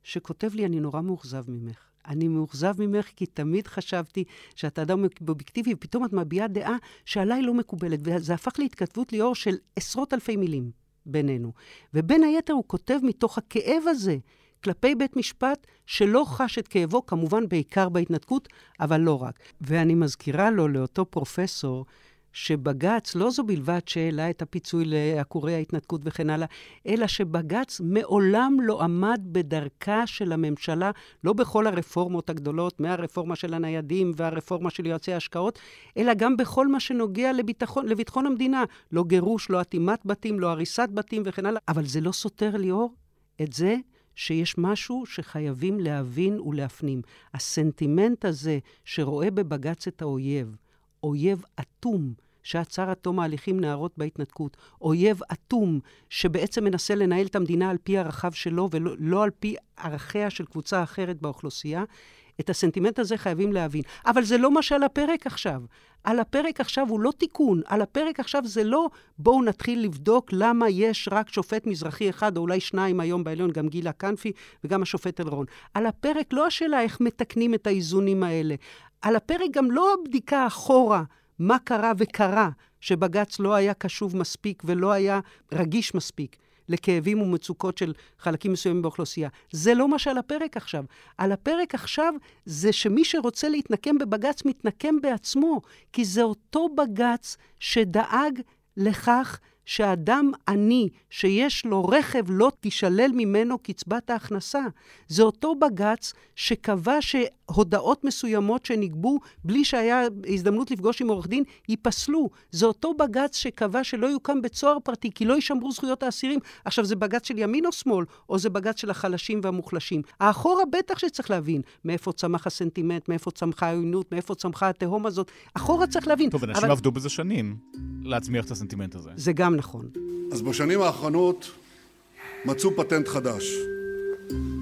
שכותב לי, אני נורא מאוכזב ממך. אני מאוכזב ממך כי תמיד חשבתי שאתה אדם אובייקטיבי, ופתאום את מביעה דעה שעליי לא מקובלת. וזה הפך להתכתבות ליאור של עשרות אלפי מילים בינינו. ובין היתר הוא כותב מתוך הכאב הזה כלפי בית משפט שלא חש את כאבו, כמובן בעיקר בהתנתקות, אבל לא רק. ואני מזכירה לו, לאותו פרופסור, שבג"ץ, לא זו בלבד שהעלה את הפיצוי לעקורי ההתנתקות וכן הלאה, אלא שבג"ץ מעולם לא עמד בדרכה של הממשלה, לא בכל הרפורמות הגדולות, מהרפורמה של הניידים והרפורמה של יועצי ההשקעות, אלא גם בכל מה שנוגע לביטחון, לביטחון המדינה. לא גירוש, לא אטימת בתים, לא הריסת בתים וכן הלאה. אבל זה לא סותר, ליאור, את זה שיש משהו שחייבים להבין ולהפנים. הסנטימנט הזה שרואה בבג"ץ את האויב, אויב אטום, שעצר עד תום ההליכים נערות בהתנתקות, אויב אטום שבעצם מנסה לנהל את המדינה על פי ערכיו שלו ולא לא על פי ערכיה של קבוצה אחרת באוכלוסייה, את הסנטימנט הזה חייבים להבין. אבל זה לא מה שעל הפרק עכשיו. על הפרק עכשיו הוא לא תיקון, על הפרק עכשיו זה לא בואו נתחיל לבדוק למה יש רק שופט מזרחי אחד, או אולי שניים היום בעליון, גם גילה קנפי וגם השופט אלרון. על הפרק לא השאלה איך מתקנים את האיזונים האלה. על הפרק גם לא הבדיקה אחורה, מה קרה וקרה, שבג"ץ לא היה קשוב מספיק ולא היה רגיש מספיק לכאבים ומצוקות של חלקים מסוימים באוכלוסייה. זה לא מה שעל הפרק עכשיו. על הפרק עכשיו זה שמי שרוצה להתנקם בבג"ץ, מתנקם בעצמו, כי זה אותו בג"ץ שדאג לכך שאדם עני שיש לו רכב לא תישלל ממנו קצבת ההכנסה. זה אותו בג"ץ שקבע שהודעות מסוימות שנגבו בלי שהיה הזדמנות לפגוש עם עורך דין, ייפסלו. זה אותו בג"ץ שקבע שלא יוקם בית סוהר פרטי, כי לא יישמרו זכויות האסירים. עכשיו, זה בג"ץ של ימין או שמאל, או זה בג"ץ של החלשים והמוחלשים? האחורה בטח שצריך להבין מאיפה צמח הסנטימנט, מאיפה צמחה העוינות, מאיפה צמחה התהום הזאת. אחורה צריך להבין. טוב, אנשים אבל... עבדו בזה שנים להצמיח את הסנטימנט הזה. זה גם נכון. אז בשנים האחרונות מצאו פטנט חדש.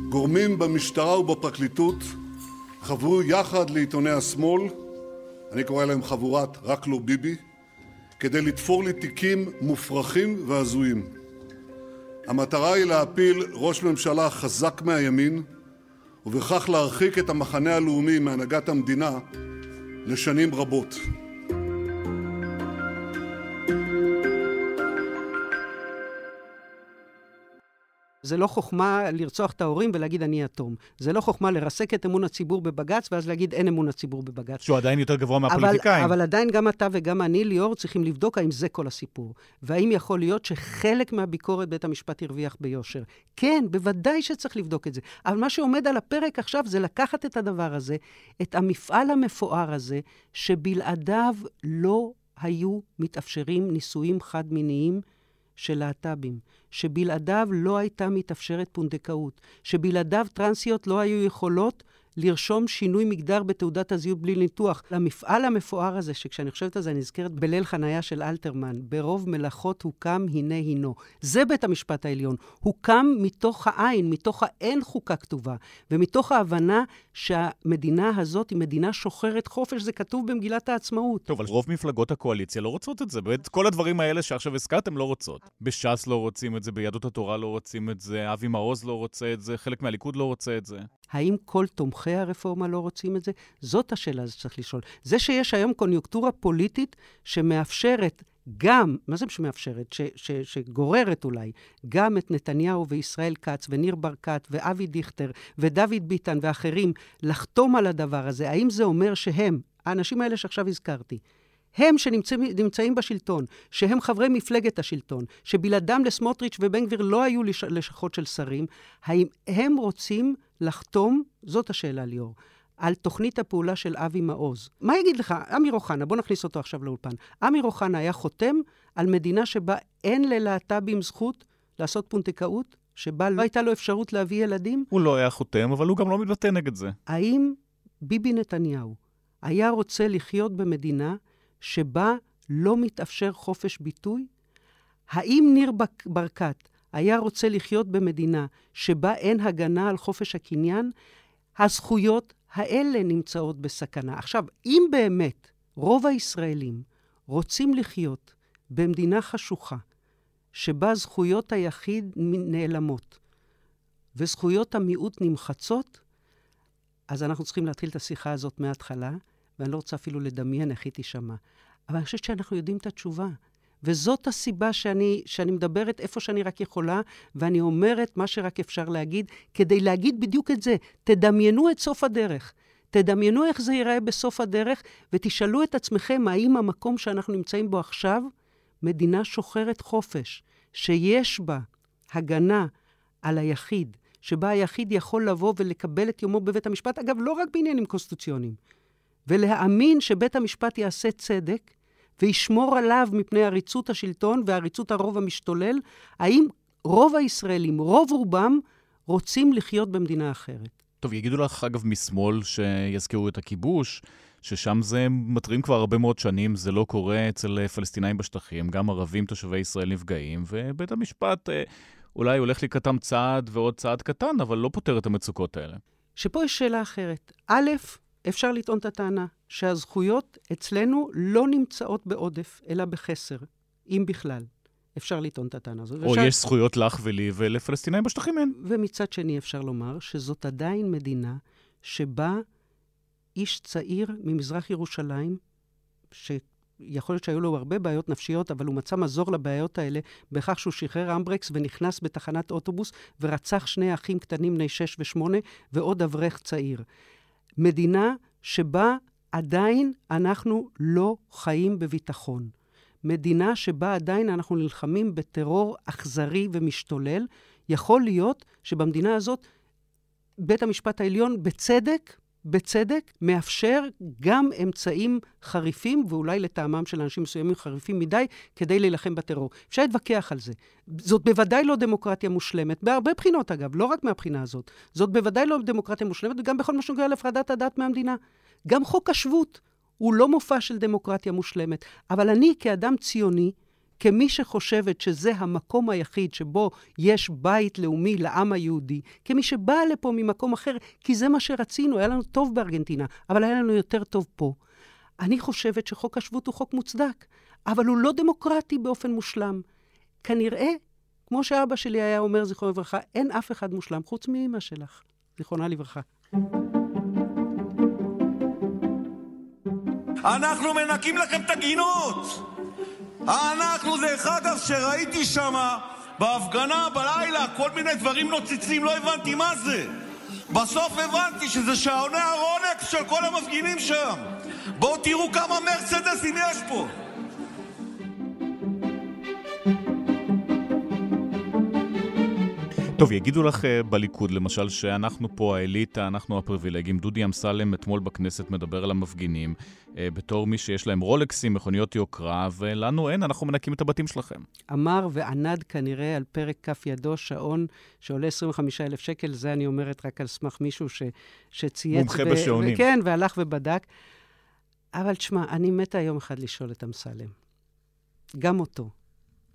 גורמים במשטרה ובפרקליטות חברו יחד לעיתוני השמאל, אני קורא להם חבורת רק לא ביבי, כדי לתפור לי תיקים מופרכים והזויים. המטרה היא להפיל ראש ממשלה חזק מהימין ובכך להרחיק את המחנה הלאומי מהנהגת המדינה לשנים רבות. זה לא חוכמה לרצוח את ההורים ולהגיד אני יתום. זה לא חוכמה לרסק את אמון הציבור בבג"ץ ואז להגיד אין אמון הציבור בבג"ץ. שהוא עדיין יותר גבוה מהפוליטיקאים. אבל, אבל עדיין גם אתה וגם אני, ליאור, צריכים לבדוק האם זה כל הסיפור. והאם יכול להיות שחלק מהביקורת בית המשפט הרוויח ביושר. כן, בוודאי שצריך לבדוק את זה. אבל מה שעומד על הפרק עכשיו זה לקחת את הדבר הזה, את המפעל המפואר הזה, שבלעדיו לא היו מתאפשרים נישואים חד-מיניים של להט"בים. שבלעדיו לא הייתה מתאפשרת פונדקאות, שבלעדיו טרנסיות לא היו יכולות לרשום שינוי מגדר בתעודת הזהות בלי ניתוח. המפעל המפואר הזה, שכשאני חושבת על זה, אני נזכרת בליל חניה של אלתרמן, ברוב מלאכות הוקם, הנה הינו. זה בית המשפט העליון. הוקם מתוך העין, מתוך האין חוקה כתובה, ומתוך ההבנה שהמדינה הזאת היא מדינה שוחרת חופש, זה כתוב במגילת העצמאות. טוב, אבל רוב מפלגות הקואליציה לא רוצות את זה. באמת, כל הדברים האלה שעכשיו הזכרתם לא רוצות. בש"ס לא רוצים את זה, ביהדות התורה לא רוצים את זה, אבי מעוז לא רוצה את זה, חלק מהליכוד לא רוצה את זה. האם כל תומכי הרפורמה לא רוצים את זה? זאת השאלה שצריך לשאול. זה שיש היום קוניונקטורה פוליטית שמאפשרת גם, מה זה שמאפשרת? ש, ש, שגוררת אולי, גם את נתניהו וישראל כץ וניר ברקת ואבי דיכטר ודוד ביטן ואחרים לחתום על הדבר הזה, האם זה אומר שהם, האנשים האלה שעכשיו הזכרתי, הם שנמצאים בשלטון, שהם חברי מפלגת השלטון, שבלעדם לסמוטריץ' ובן גביר לא היו לש, לשכות של שרים, האם הם רוצים לחתום, זאת השאלה ליאור, על תוכנית הפעולה של אבי מעוז. מה יגיד לך, אמיר אוחנה, בוא נכניס אותו עכשיו לאולפן. אמיר אוחנה היה חותם על מדינה שבה אין ללהט"בים זכות לעשות פונדקאות? שבה לא הייתה לו אפשרות להביא ילדים? הוא לא היה חותם, אבל הוא גם לא מתבטא נגד זה. האם ביבי נתניהו היה רוצה לחיות במדינה שבה לא מתאפשר חופש ביטוי? האם ניר ברקת היה רוצה לחיות במדינה שבה אין הגנה על חופש הקניין? הזכויות האלה נמצאות בסכנה. עכשיו, אם באמת רוב הישראלים רוצים לחיות במדינה חשוכה, שבה זכויות היחיד נעלמות וזכויות המיעוט נמחצות, אז אנחנו צריכים להתחיל את השיחה הזאת מההתחלה, ואני לא רוצה אפילו לדמיין איך היא תישמע. אבל אני חושבת שאנחנו יודעים את התשובה. וזאת הסיבה שאני, שאני מדברת איפה שאני רק יכולה, ואני אומרת מה שרק אפשר להגיד, כדי להגיד בדיוק את זה. תדמיינו את סוף הדרך. תדמיינו איך זה ייראה בסוף הדרך, ותשאלו את עצמכם האם המקום שאנחנו נמצאים בו עכשיו, מדינה שוחרת חופש, שיש בה הגנה על היחיד, שבה היחיד יכול לבוא ולקבל את יומו בבית המשפט, אגב, לא רק בעניינים קונסטיטוציוניים, ולהאמין שבית המשפט יעשה צדק, וישמור עליו מפני עריצות השלטון ועריצות הרוב המשתולל, האם רוב הישראלים, רוב רובם, רוצים לחיות במדינה אחרת? טוב, יגידו לך, אגב, משמאל שיזכרו את הכיבוש, ששם זה מטרים כבר הרבה מאוד שנים, זה לא קורה אצל פלסטינאים בשטחים, גם ערבים תושבי ישראל נפגעים, ובית המשפט אה, אולי הולך לקראתם צעד ועוד צעד קטן, אבל לא פותר את המצוקות האלה. שפה יש שאלה אחרת. א', אפשר לטעון את הטענה שהזכויות אצלנו לא נמצאות בעודף, אלא בחסר, אם בכלל. אפשר לטעון את הטענה הזאת. או אפשר... יש זכויות לך ולי ולפלסטינאים בשטחים אין. ומצד שני אפשר לומר שזאת עדיין מדינה שבה איש צעיר ממזרח ירושלים, שיכול להיות שהיו לו הרבה בעיות נפשיות, אבל הוא מצא מזור לבעיות האלה בכך שהוא שחרר אמברקס ונכנס בתחנת אוטובוס ורצח שני אחים קטנים בני שש ושמונה ועוד אברך צעיר. מדינה שבה עדיין אנחנו לא חיים בביטחון. מדינה שבה עדיין אנחנו נלחמים בטרור אכזרי ומשתולל. יכול להיות שבמדינה הזאת בית המשפט העליון, בצדק, בצדק, מאפשר גם אמצעים חריפים, ואולי לטעמם של אנשים מסוימים חריפים מדי, כדי להילחם בטרור. אפשר להתווכח על זה. זאת בוודאי לא דמוקרטיה מושלמת, בהרבה בחינות אגב, לא רק מהבחינה הזאת. זאת בוודאי לא דמוקרטיה מושלמת, וגם בכל מה שנוגע להפרדת הדת מהמדינה. גם חוק השבות הוא לא מופע של דמוקרטיה מושלמת. אבל אני, כאדם ציוני, כמי שחושבת שזה המקום היחיד שבו יש בית לאומי לעם היהודי, כמי שבא לפה ממקום אחר, כי זה מה שרצינו, היה לנו טוב בארגנטינה, אבל היה לנו יותר טוב פה. אני חושבת שחוק השבות הוא חוק מוצדק, אבל הוא לא דמוקרטי באופן מושלם. כנראה, כמו שאבא שלי היה אומר, זיכרונו לברכה, אין אף אחד מושלם חוץ מאמא שלך, זיכרונה לברכה. אנחנו מנקים לכם את הגינות! דרך אגב, שראיתי שם בהפגנה בלילה כל מיני דברים נוצצים, לא הבנתי מה זה. בסוף הבנתי שזה שעוני הרולקס של כל המפגינים שם. בואו תראו כמה מרצדסים יש פה. טוב, יגידו לך אה, בליכוד, למשל, שאנחנו פה האליטה, אנחנו הפריבילגים. דודי אמסלם אתמול בכנסת מדבר על המפגינים אה, בתור מי שיש להם רולקסים, מכוניות יוקרה, ולנו אין, אנחנו מנקים את הבתים שלכם. אמר וענד כנראה על פרק כף ידו שעון שעולה 25,000 שקל, זה אני אומרת רק על סמך מישהו ש, שצייץ. מומחה ו- בשעונים. כן, והלך ובדק. אבל תשמע, אני מתה יום אחד לשאול את אמסלם. גם אותו.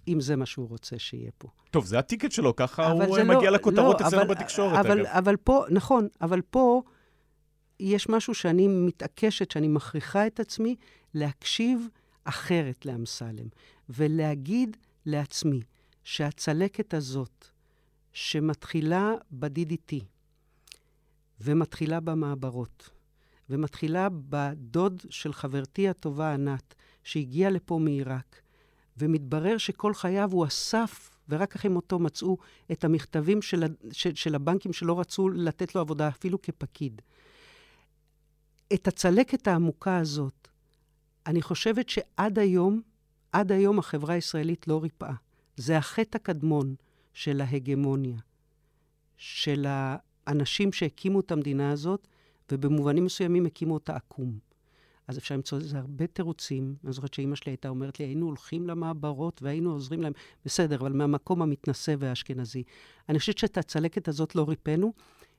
אם זה מה שהוא רוצה שיהיה פה. טוב, זה הטיקט שלו, ככה הוא לא, מגיע לכותרות לא, אצלנו אבל, בתקשורת, אבל, אגב. אבל פה, נכון, אבל פה יש משהו שאני מתעקשת, שאני מכריחה את עצמי להקשיב אחרת לאמסלם, ולהגיד לעצמי שהצלקת הזאת, שמתחילה ב-DDT, ומתחילה במעברות, ומתחילה בדוד של חברתי הטובה ענת, שהגיעה לפה מעיראק, ומתברר שכל חייו הוא אסף, ורק אחרי מותו מצאו את המכתבים של, של, של הבנקים שלא רצו לתת לו עבודה, אפילו כפקיד. את הצלקת העמוקה הזאת, אני חושבת שעד היום, עד היום החברה הישראלית לא ריפאה. זה החטא הקדמון של ההגמוניה, של האנשים שהקימו את המדינה הזאת, ובמובנים מסוימים הקימו אותה עקום. אז אפשר למצוא לזה הרבה תירוצים. אני זוכרת שאימא שלי הייתה אומרת לי, היינו הולכים למעברות והיינו עוזרים להם. בסדר, אבל מהמקום המתנשא והאשכנזי. אני חושבת שאת הצלקת הזאת לא ריפאנו,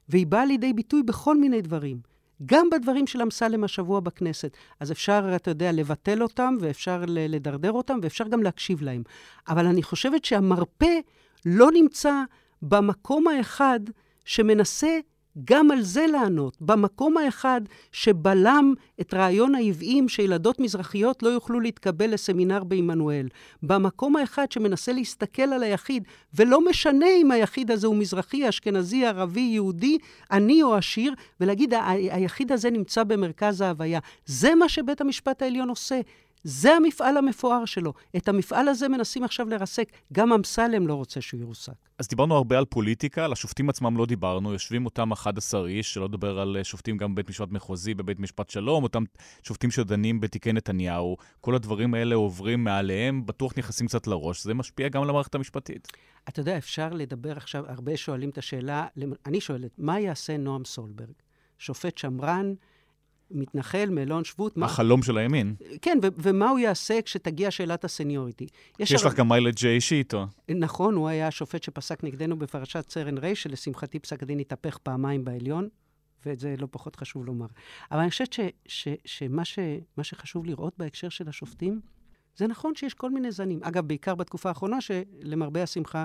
והיא באה לידי ביטוי בכל מיני דברים. גם בדברים של אמסלם השבוע בכנסת. אז אפשר, אתה יודע, לבטל אותם, ואפשר לדרדר אותם, ואפשר גם להקשיב להם. אבל אני חושבת שהמרפא לא נמצא במקום האחד שמנסה גם על זה לענות, במקום האחד שבלם את רעיון העוועים שילדות מזרחיות לא יוכלו להתקבל לסמינר בעמנואל, במקום האחד שמנסה להסתכל על היחיד, ולא משנה אם היחיד הזה הוא מזרחי, אשכנזי, ערבי, יהודי, עני או עשיר, ולהגיד, היחיד הזה נמצא במרכז ההוויה. זה מה שבית המשפט העליון עושה. זה המפעל המפואר שלו. את המפעל הזה מנסים עכשיו לרסק. גם אמסלם לא רוצה שהוא ירוסק. אז דיברנו הרבה על פוליטיקה, על השופטים עצמם לא דיברנו. יושבים אותם 11 איש, שלא לדבר על אה, שופטים גם בבית משפט מחוזי, בבית משפט שלום, אותם שופטים שדנים בתיקי נתניהו. כל הדברים האלה עוברים מעליהם, בטוח נכנסים קצת לראש. זה משפיע גם על המערכת המשפטית. אתה יודע, אפשר לדבר עכשיו, הרבה שואלים את השאלה, אני שואלת, מה יעשה נועם סולברג? שופט שמרן, מתנחל, מלון שבות. החלום מה... של הימין. כן, ו- ומה הוא יעשה כשתגיע שאלת הסניוריטי? יש, יש הר... לך גם מיילג' אישי איתו. נכון, הוא היה השופט שפסק נגדנו בפרשת סרן ריי, שלשמחתי פסק הדין התהפך פעמיים בעליון, ואת זה לא פחות חשוב לומר. אבל אני חושבת ש- ש- שמה ש- שחשוב לראות בהקשר של השופטים, זה נכון שיש כל מיני זנים. אגב, בעיקר בתקופה האחרונה, שלמרבה השמחה,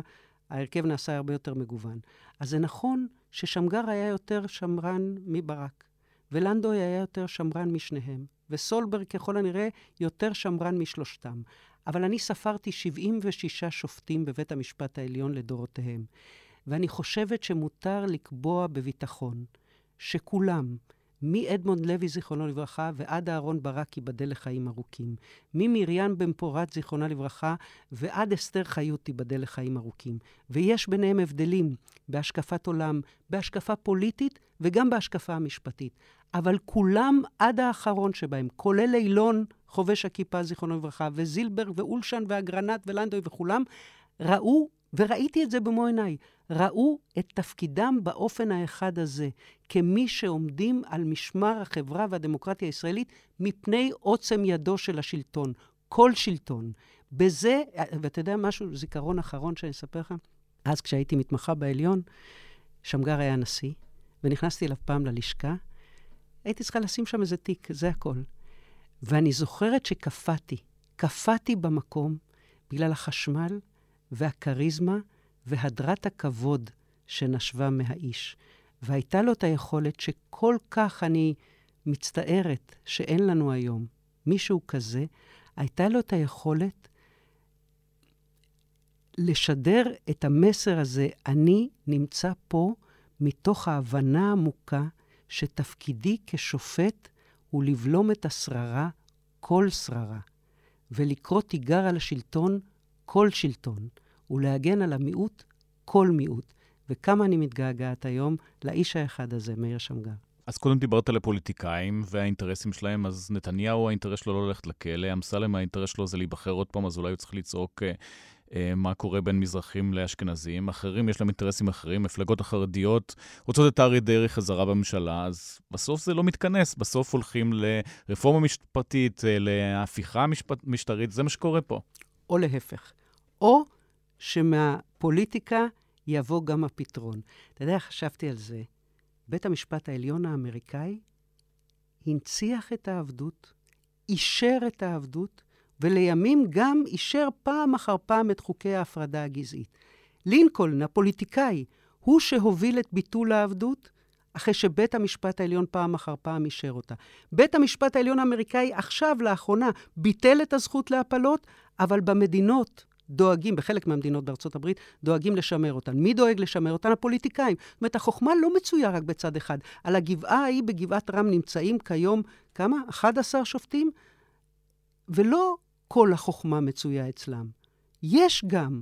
ההרכב נעשה הרבה יותר מגוון. אז זה נכון ששמגר היה יותר שמרן מברק. ולנדוי היה יותר שמרן משניהם, וסולברג ככל הנראה יותר שמרן משלושתם. אבל אני ספרתי 76 שופטים בבית המשפט העליון לדורותיהם, ואני חושבת שמותר לקבוע בביטחון שכולם, מאדמונד לוי, זיכרונו לברכה, ועד אהרן ברק, ייבדל לחיים ארוכים. ממרים בן פורת, זיכרונה לברכה, ועד אסתר חיות, תיבדל לחיים ארוכים. ויש ביניהם הבדלים בהשקפת עולם, בהשקפה פוליטית וגם בהשקפה המשפטית. אבל כולם עד האחרון שבהם, כולל אילון חובש הכיפה, זיכרונו לברכה, וזילברג, ואולשן, ואגרנט, ולנדוי וכולם, ראו, וראיתי את זה במו עיניי, ראו את תפקידם באופן האחד הזה, כמי שעומדים על משמר החברה והדמוקרטיה הישראלית מפני עוצם ידו של השלטון. כל שלטון. בזה, ואתה יודע משהו, זיכרון אחרון שאני אספר לך? אז כשהייתי מתמחה בעליון, שמגר היה נשיא, ונכנסתי אליו פעם ללשכה, הייתי צריכה לשים שם איזה תיק, זה הכל. ואני זוכרת שקפאתי, קפאתי במקום בגלל החשמל והכריזמה והדרת הכבוד שנשבה מהאיש. והייתה לו את היכולת שכל כך אני מצטערת שאין לנו היום מישהו כזה, הייתה לו את היכולת לשדר את המסר הזה, אני נמצא פה מתוך ההבנה העמוקה שתפקידי כשופט הוא לבלום את השררה, כל שררה, ולקרוא תיגר על השלטון, כל שלטון, ולהגן על המיעוט, כל מיעוט. וכמה אני מתגעגעת היום לאיש האחד הזה, מאיר שמגר. אז קודם דיברת על הפוליטיקאים והאינטרסים שלהם, אז נתניהו, האינטרס שלו לא ללכת לכלא, אמסלם, האינטרס שלו זה להיבחר עוד פעם, אז אולי הוא צריך לצעוק אה, אה, מה קורה בין מזרחים לאשכנזים. אחרים, יש להם אינטרסים אחרים, מפלגות החרדיות רוצות את אריה דרעי חזרה בממשלה, אז בסוף זה לא מתכנס, בסוף הולכים לרפורמה משפטית, אה, להפיכה משפט, משטרית, זה מה שקורה פה. או להפך. או שמהפוליטיקה יבוא גם הפתרון. אתה יודע, חשבתי על זה. בית המשפט העליון האמריקאי הנציח את העבדות, אישר את העבדות, ולימים גם אישר פעם אחר פעם את חוקי ההפרדה הגזעית. לינקולן, הפוליטיקאי, הוא שהוביל את ביטול העבדות, אחרי שבית המשפט העליון פעם אחר פעם אישר אותה. בית המשפט העליון האמריקאי עכשיו, לאחרונה, ביטל את הזכות להפלות, אבל במדינות דואגים, בחלק מהמדינות בארצות הברית, דואגים לשמר אותן. מי דואג לשמר אותן? הפוליטיקאים. זאת אומרת, החוכמה לא מצויה רק בצד אחד. על הגבעה ההיא, בגבעת רם, נמצאים כיום, כמה? 11 שופטים? ולא כל החוכמה מצויה אצלם. יש גם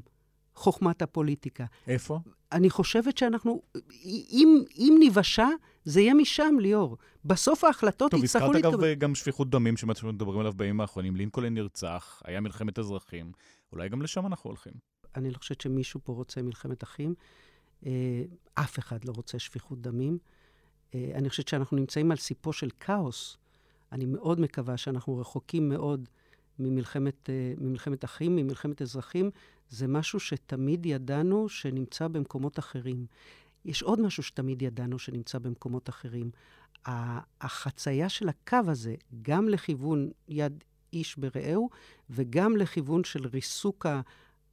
חוכמת הפוליטיקה. איפה? אני חושבת שאנחנו, אם, אם ניוושע, זה יהיה משם, ליאור. בסוף ההחלטות טוב, יצטרכו. טוב, הזכרת אגב גם שפיכות דמים שמדברים עליו בימים האחרונים. לינקולן נרצח, היה מלחמת אזרחים. אולי גם לשם אנחנו הולכים. אני לא חושבת שמישהו פה רוצה מלחמת אחים. אה, אף אחד לא רוצה שפיכות דמים. אה, אני חושבת שאנחנו נמצאים על סיפו של כאוס. אני מאוד מקווה שאנחנו רחוקים מאוד ממלחמת, אה, ממלחמת אחים, ממלחמת אזרחים. זה משהו שתמיד ידענו שנמצא במקומות אחרים. יש עוד משהו שתמיד ידענו שנמצא במקומות אחרים. החצייה של הקו הזה, גם לכיוון יד איש ברעהו, וגם לכיוון של ריסוק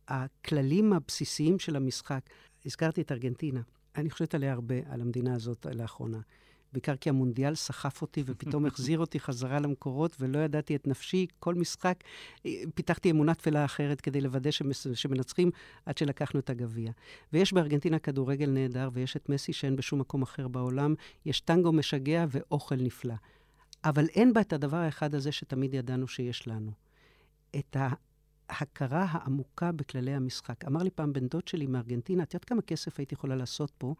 הכללים הבסיסיים של המשחק. הזכרתי את ארגנטינה. אני חושבת עליה הרבה, על המדינה הזאת לאחרונה. בעיקר כי המונדיאל סחף אותי ופתאום החזיר אותי חזרה למקורות ולא ידעתי את נפשי. כל משחק, פיתחתי אמונה תפלה אחרת כדי לוודא שמנצחים עד שלקחנו את הגביע. ויש בארגנטינה כדורגל נהדר ויש את מסי שאין בשום מקום אחר בעולם. יש טנגו משגע ואוכל נפלא. אבל אין בה את הדבר האחד הזה שתמיד ידענו שיש לנו. את ההכרה העמוקה בכללי המשחק. אמר לי פעם בן דוד שלי מארגנטינה, את יודעת כמה כסף הייתי יכולה לעשות פה?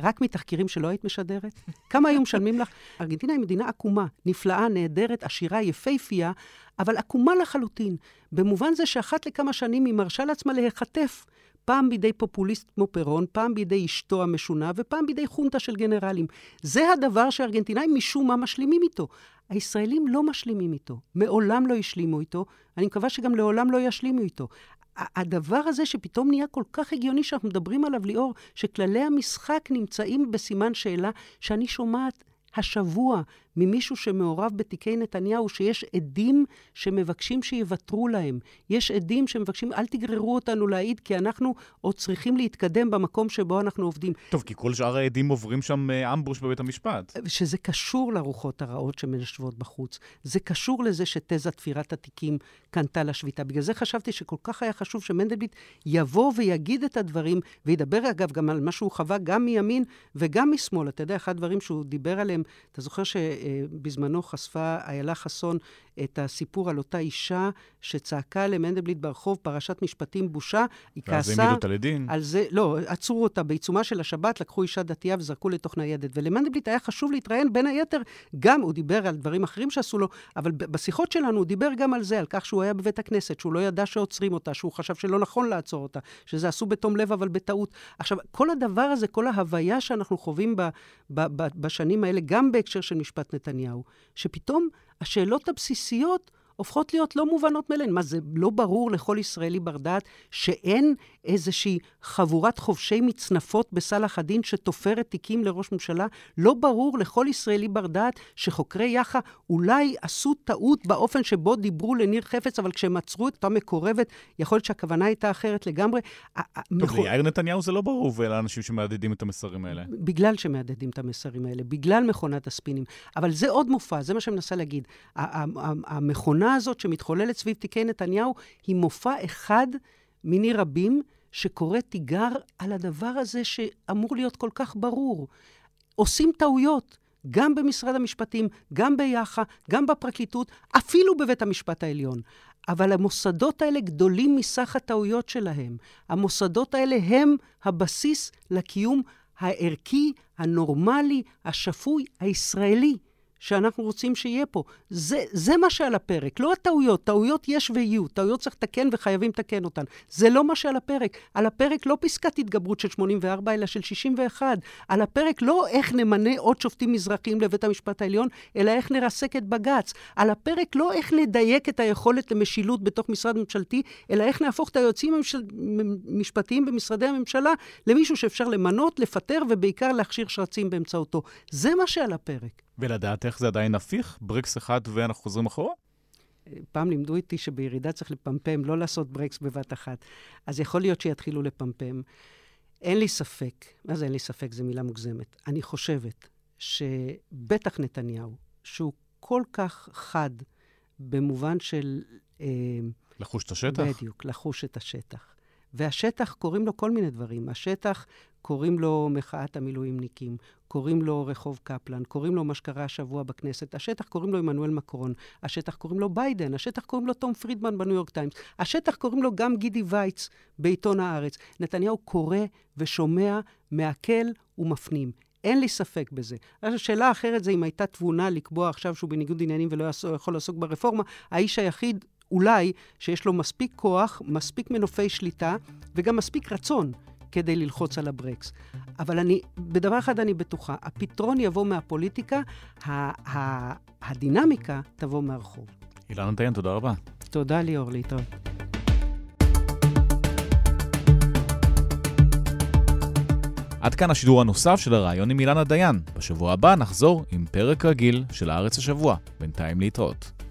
רק מתחקירים שלא היית משדרת? כמה היו משלמים לך? ארגנטינה היא מדינה עקומה, נפלאה, נהדרת, עשירה, יפייפייה, אבל עקומה לחלוטין. במובן זה שאחת לכמה שנים היא מרשה לעצמה להיחטף פעם בידי פופוליסט כמו פירון, פעם בידי אשתו המשונה, ופעם בידי חונטה של גנרלים. זה הדבר שהארגנטינאים משום מה משלימים איתו. הישראלים לא משלימים איתו, מעולם לא השלימו איתו, אני מקווה שגם לעולם לא ישלימו איתו. הדבר הזה שפתאום נהיה כל כך הגיוני שאנחנו מדברים עליו, ליאור, שכללי המשחק נמצאים בסימן שאלה, שאני שומעת השבוע ממישהו שמעורב בתיקי נתניהו, שיש עדים שמבקשים שיוותרו להם. יש עדים שמבקשים, אל תגררו אותנו להעיד, כי אנחנו עוד צריכים להתקדם במקום שבו אנחנו עובדים. טוב, כי כל שאר העדים עוברים שם אה, אמבוש בבית המשפט. שזה קשור לרוחות הרעות שמנשבות בחוץ. זה קשור לזה שתזה תפירת התיקים קנתה לשביתה. בגלל זה חשבתי שכל כך היה חשוב שמנדלבליט יבוא ויגיד את הדברים, וידבר אגב גם על מה שהוא חווה גם מימין וגם משמאל. אתה יודע, אחד הדברים שהוא דיבר עליהם, אתה זוכר ש... שבזמנו חשפה איילה חסון את הסיפור על אותה אישה שצעקה למנדלבליט ברחוב, פרשת משפטים בושה. היא כעסה... ואז העמידו אותה לדין. על זה, לא, עצרו אותה בעיצומה של השבת, לקחו אישה דתייה וזרקו לתוך ניידת. ולמנדלבליט היה חשוב להתראיין, בין היתר, גם, הוא דיבר על דברים אחרים שעשו לו, אבל בשיחות שלנו הוא דיבר גם על זה, על כך שהוא היה בבית הכנסת, שהוא לא ידע שעוצרים אותה, שהוא חשב שלא נכון לעצור אותה, שזה עשו בתום לב אבל בטעות. עכשיו, כל הדבר הזה, כל ההוויה שאנחנו חווים ב, ב, ב, בשנים האלה, גם בהקשר של משפט נתניהו, שפתאום השאלות הבסיסיות הופכות להיות לא מובנות מאליהן. מה, זה לא ברור לכל ישראלי בר דעת שאין איזושהי חבורת חובשי מצנפות בסלאח א-דין שתופרת תיקים לראש ממשלה? לא ברור לכל ישראלי בר דעת שחוקרי יח"א אולי עשו טעות באופן שבו דיברו לניר חפץ, אבל כשהם עצרו את אותה מקורבת, יכול להיות שהכוונה הייתה אחרת לגמרי. טוב, ליאיר נתניהו זה לא ברור, ולאנשים שמהדהדים את המסרים האלה. בגלל שמהדהדים את המסרים האלה, בגלל מכונת הספינים. אבל זה עוד מופע, זה מה שאני מנסה להגיד. המכונה התמונה הזאת שמתחוללת סביב תיקי נתניהו היא מופע אחד מיני רבים שקורא תיגר על הדבר הזה שאמור להיות כל כך ברור. עושים טעויות, גם במשרד המשפטים, גם ביח"א, גם בפרקליטות, אפילו בבית המשפט העליון. אבל המוסדות האלה גדולים מסך הטעויות שלהם. המוסדות האלה הם הבסיס לקיום הערכי, הנורמלי, השפוי, הישראלי. שאנחנו רוצים שיהיה פה. זה, זה מה שעל הפרק, לא הטעויות. טעויות יש ויהיו, טעויות צריך לתקן וחייבים לתקן אותן. זה לא מה שעל הפרק. על הפרק לא פסקת התגברות של 84, אלא של 61. על הפרק לא איך נמנה עוד שופטים מזרחיים לבית המשפט העליון, אלא איך נרסק את בג"ץ. על הפרק לא איך נדייק את היכולת למשילות בתוך משרד ממשלתי, אלא איך נהפוך את היועצים המשפטיים במשרדי הממשלה למישהו שאפשר למנות, לפטר ובעיקר להכשיר שרצים באמצעותו. זה מה שעל הפרק. ולדעת איך זה עדיין הפיך? ברקס אחד ואנחנו חוזרים אחורה? פעם לימדו איתי שבירידה צריך לפמפם, לא לעשות ברקס בבת אחת. אז יכול להיות שיתחילו לפמפם. אין לי ספק, מה זה אין לי ספק? זו מילה מוגזמת. אני חושבת שבטח נתניהו, שהוא כל כך חד במובן של... אה, לחוש את השטח? בדיוק, לחוש את השטח. והשטח, קוראים לו כל מיני דברים. השטח, קוראים לו מחאת המילואימניקים, קוראים לו רחוב קפלן, קוראים לו מה שקרה השבוע בכנסת, השטח קוראים לו עמנואל מקרון, השטח קוראים לו ביידן, השטח קוראים לו תום פרידמן בניו יורק טיימס, השטח קוראים לו גם גידי וייץ בעיתון הארץ. נתניהו קורא ושומע, מעכל ומפנים. אין לי ספק בזה. השאלה האחרת זה אם הייתה תבונה לקבוע עכשיו שהוא בניגוד עניינים ולא יכול לעסוק ברפורמה, האיש היחיד אולי שיש לו מספיק כוח, מספיק מנופי שליטה וגם מספיק רצון כדי ללחוץ על הברקס. אבל אני, בדבר אחד אני בטוחה, הפתרון יבוא מהפוליטיקה, הדינמיקה תבוא מהרחוב. אילנה דיין, תודה רבה. תודה ליאור, להתראות. עד כאן השידור הנוסף של הרעיון עם אילנה דיין. בשבוע הבא נחזור עם פרק רגיל של הארץ השבוע. בינתיים להתראות.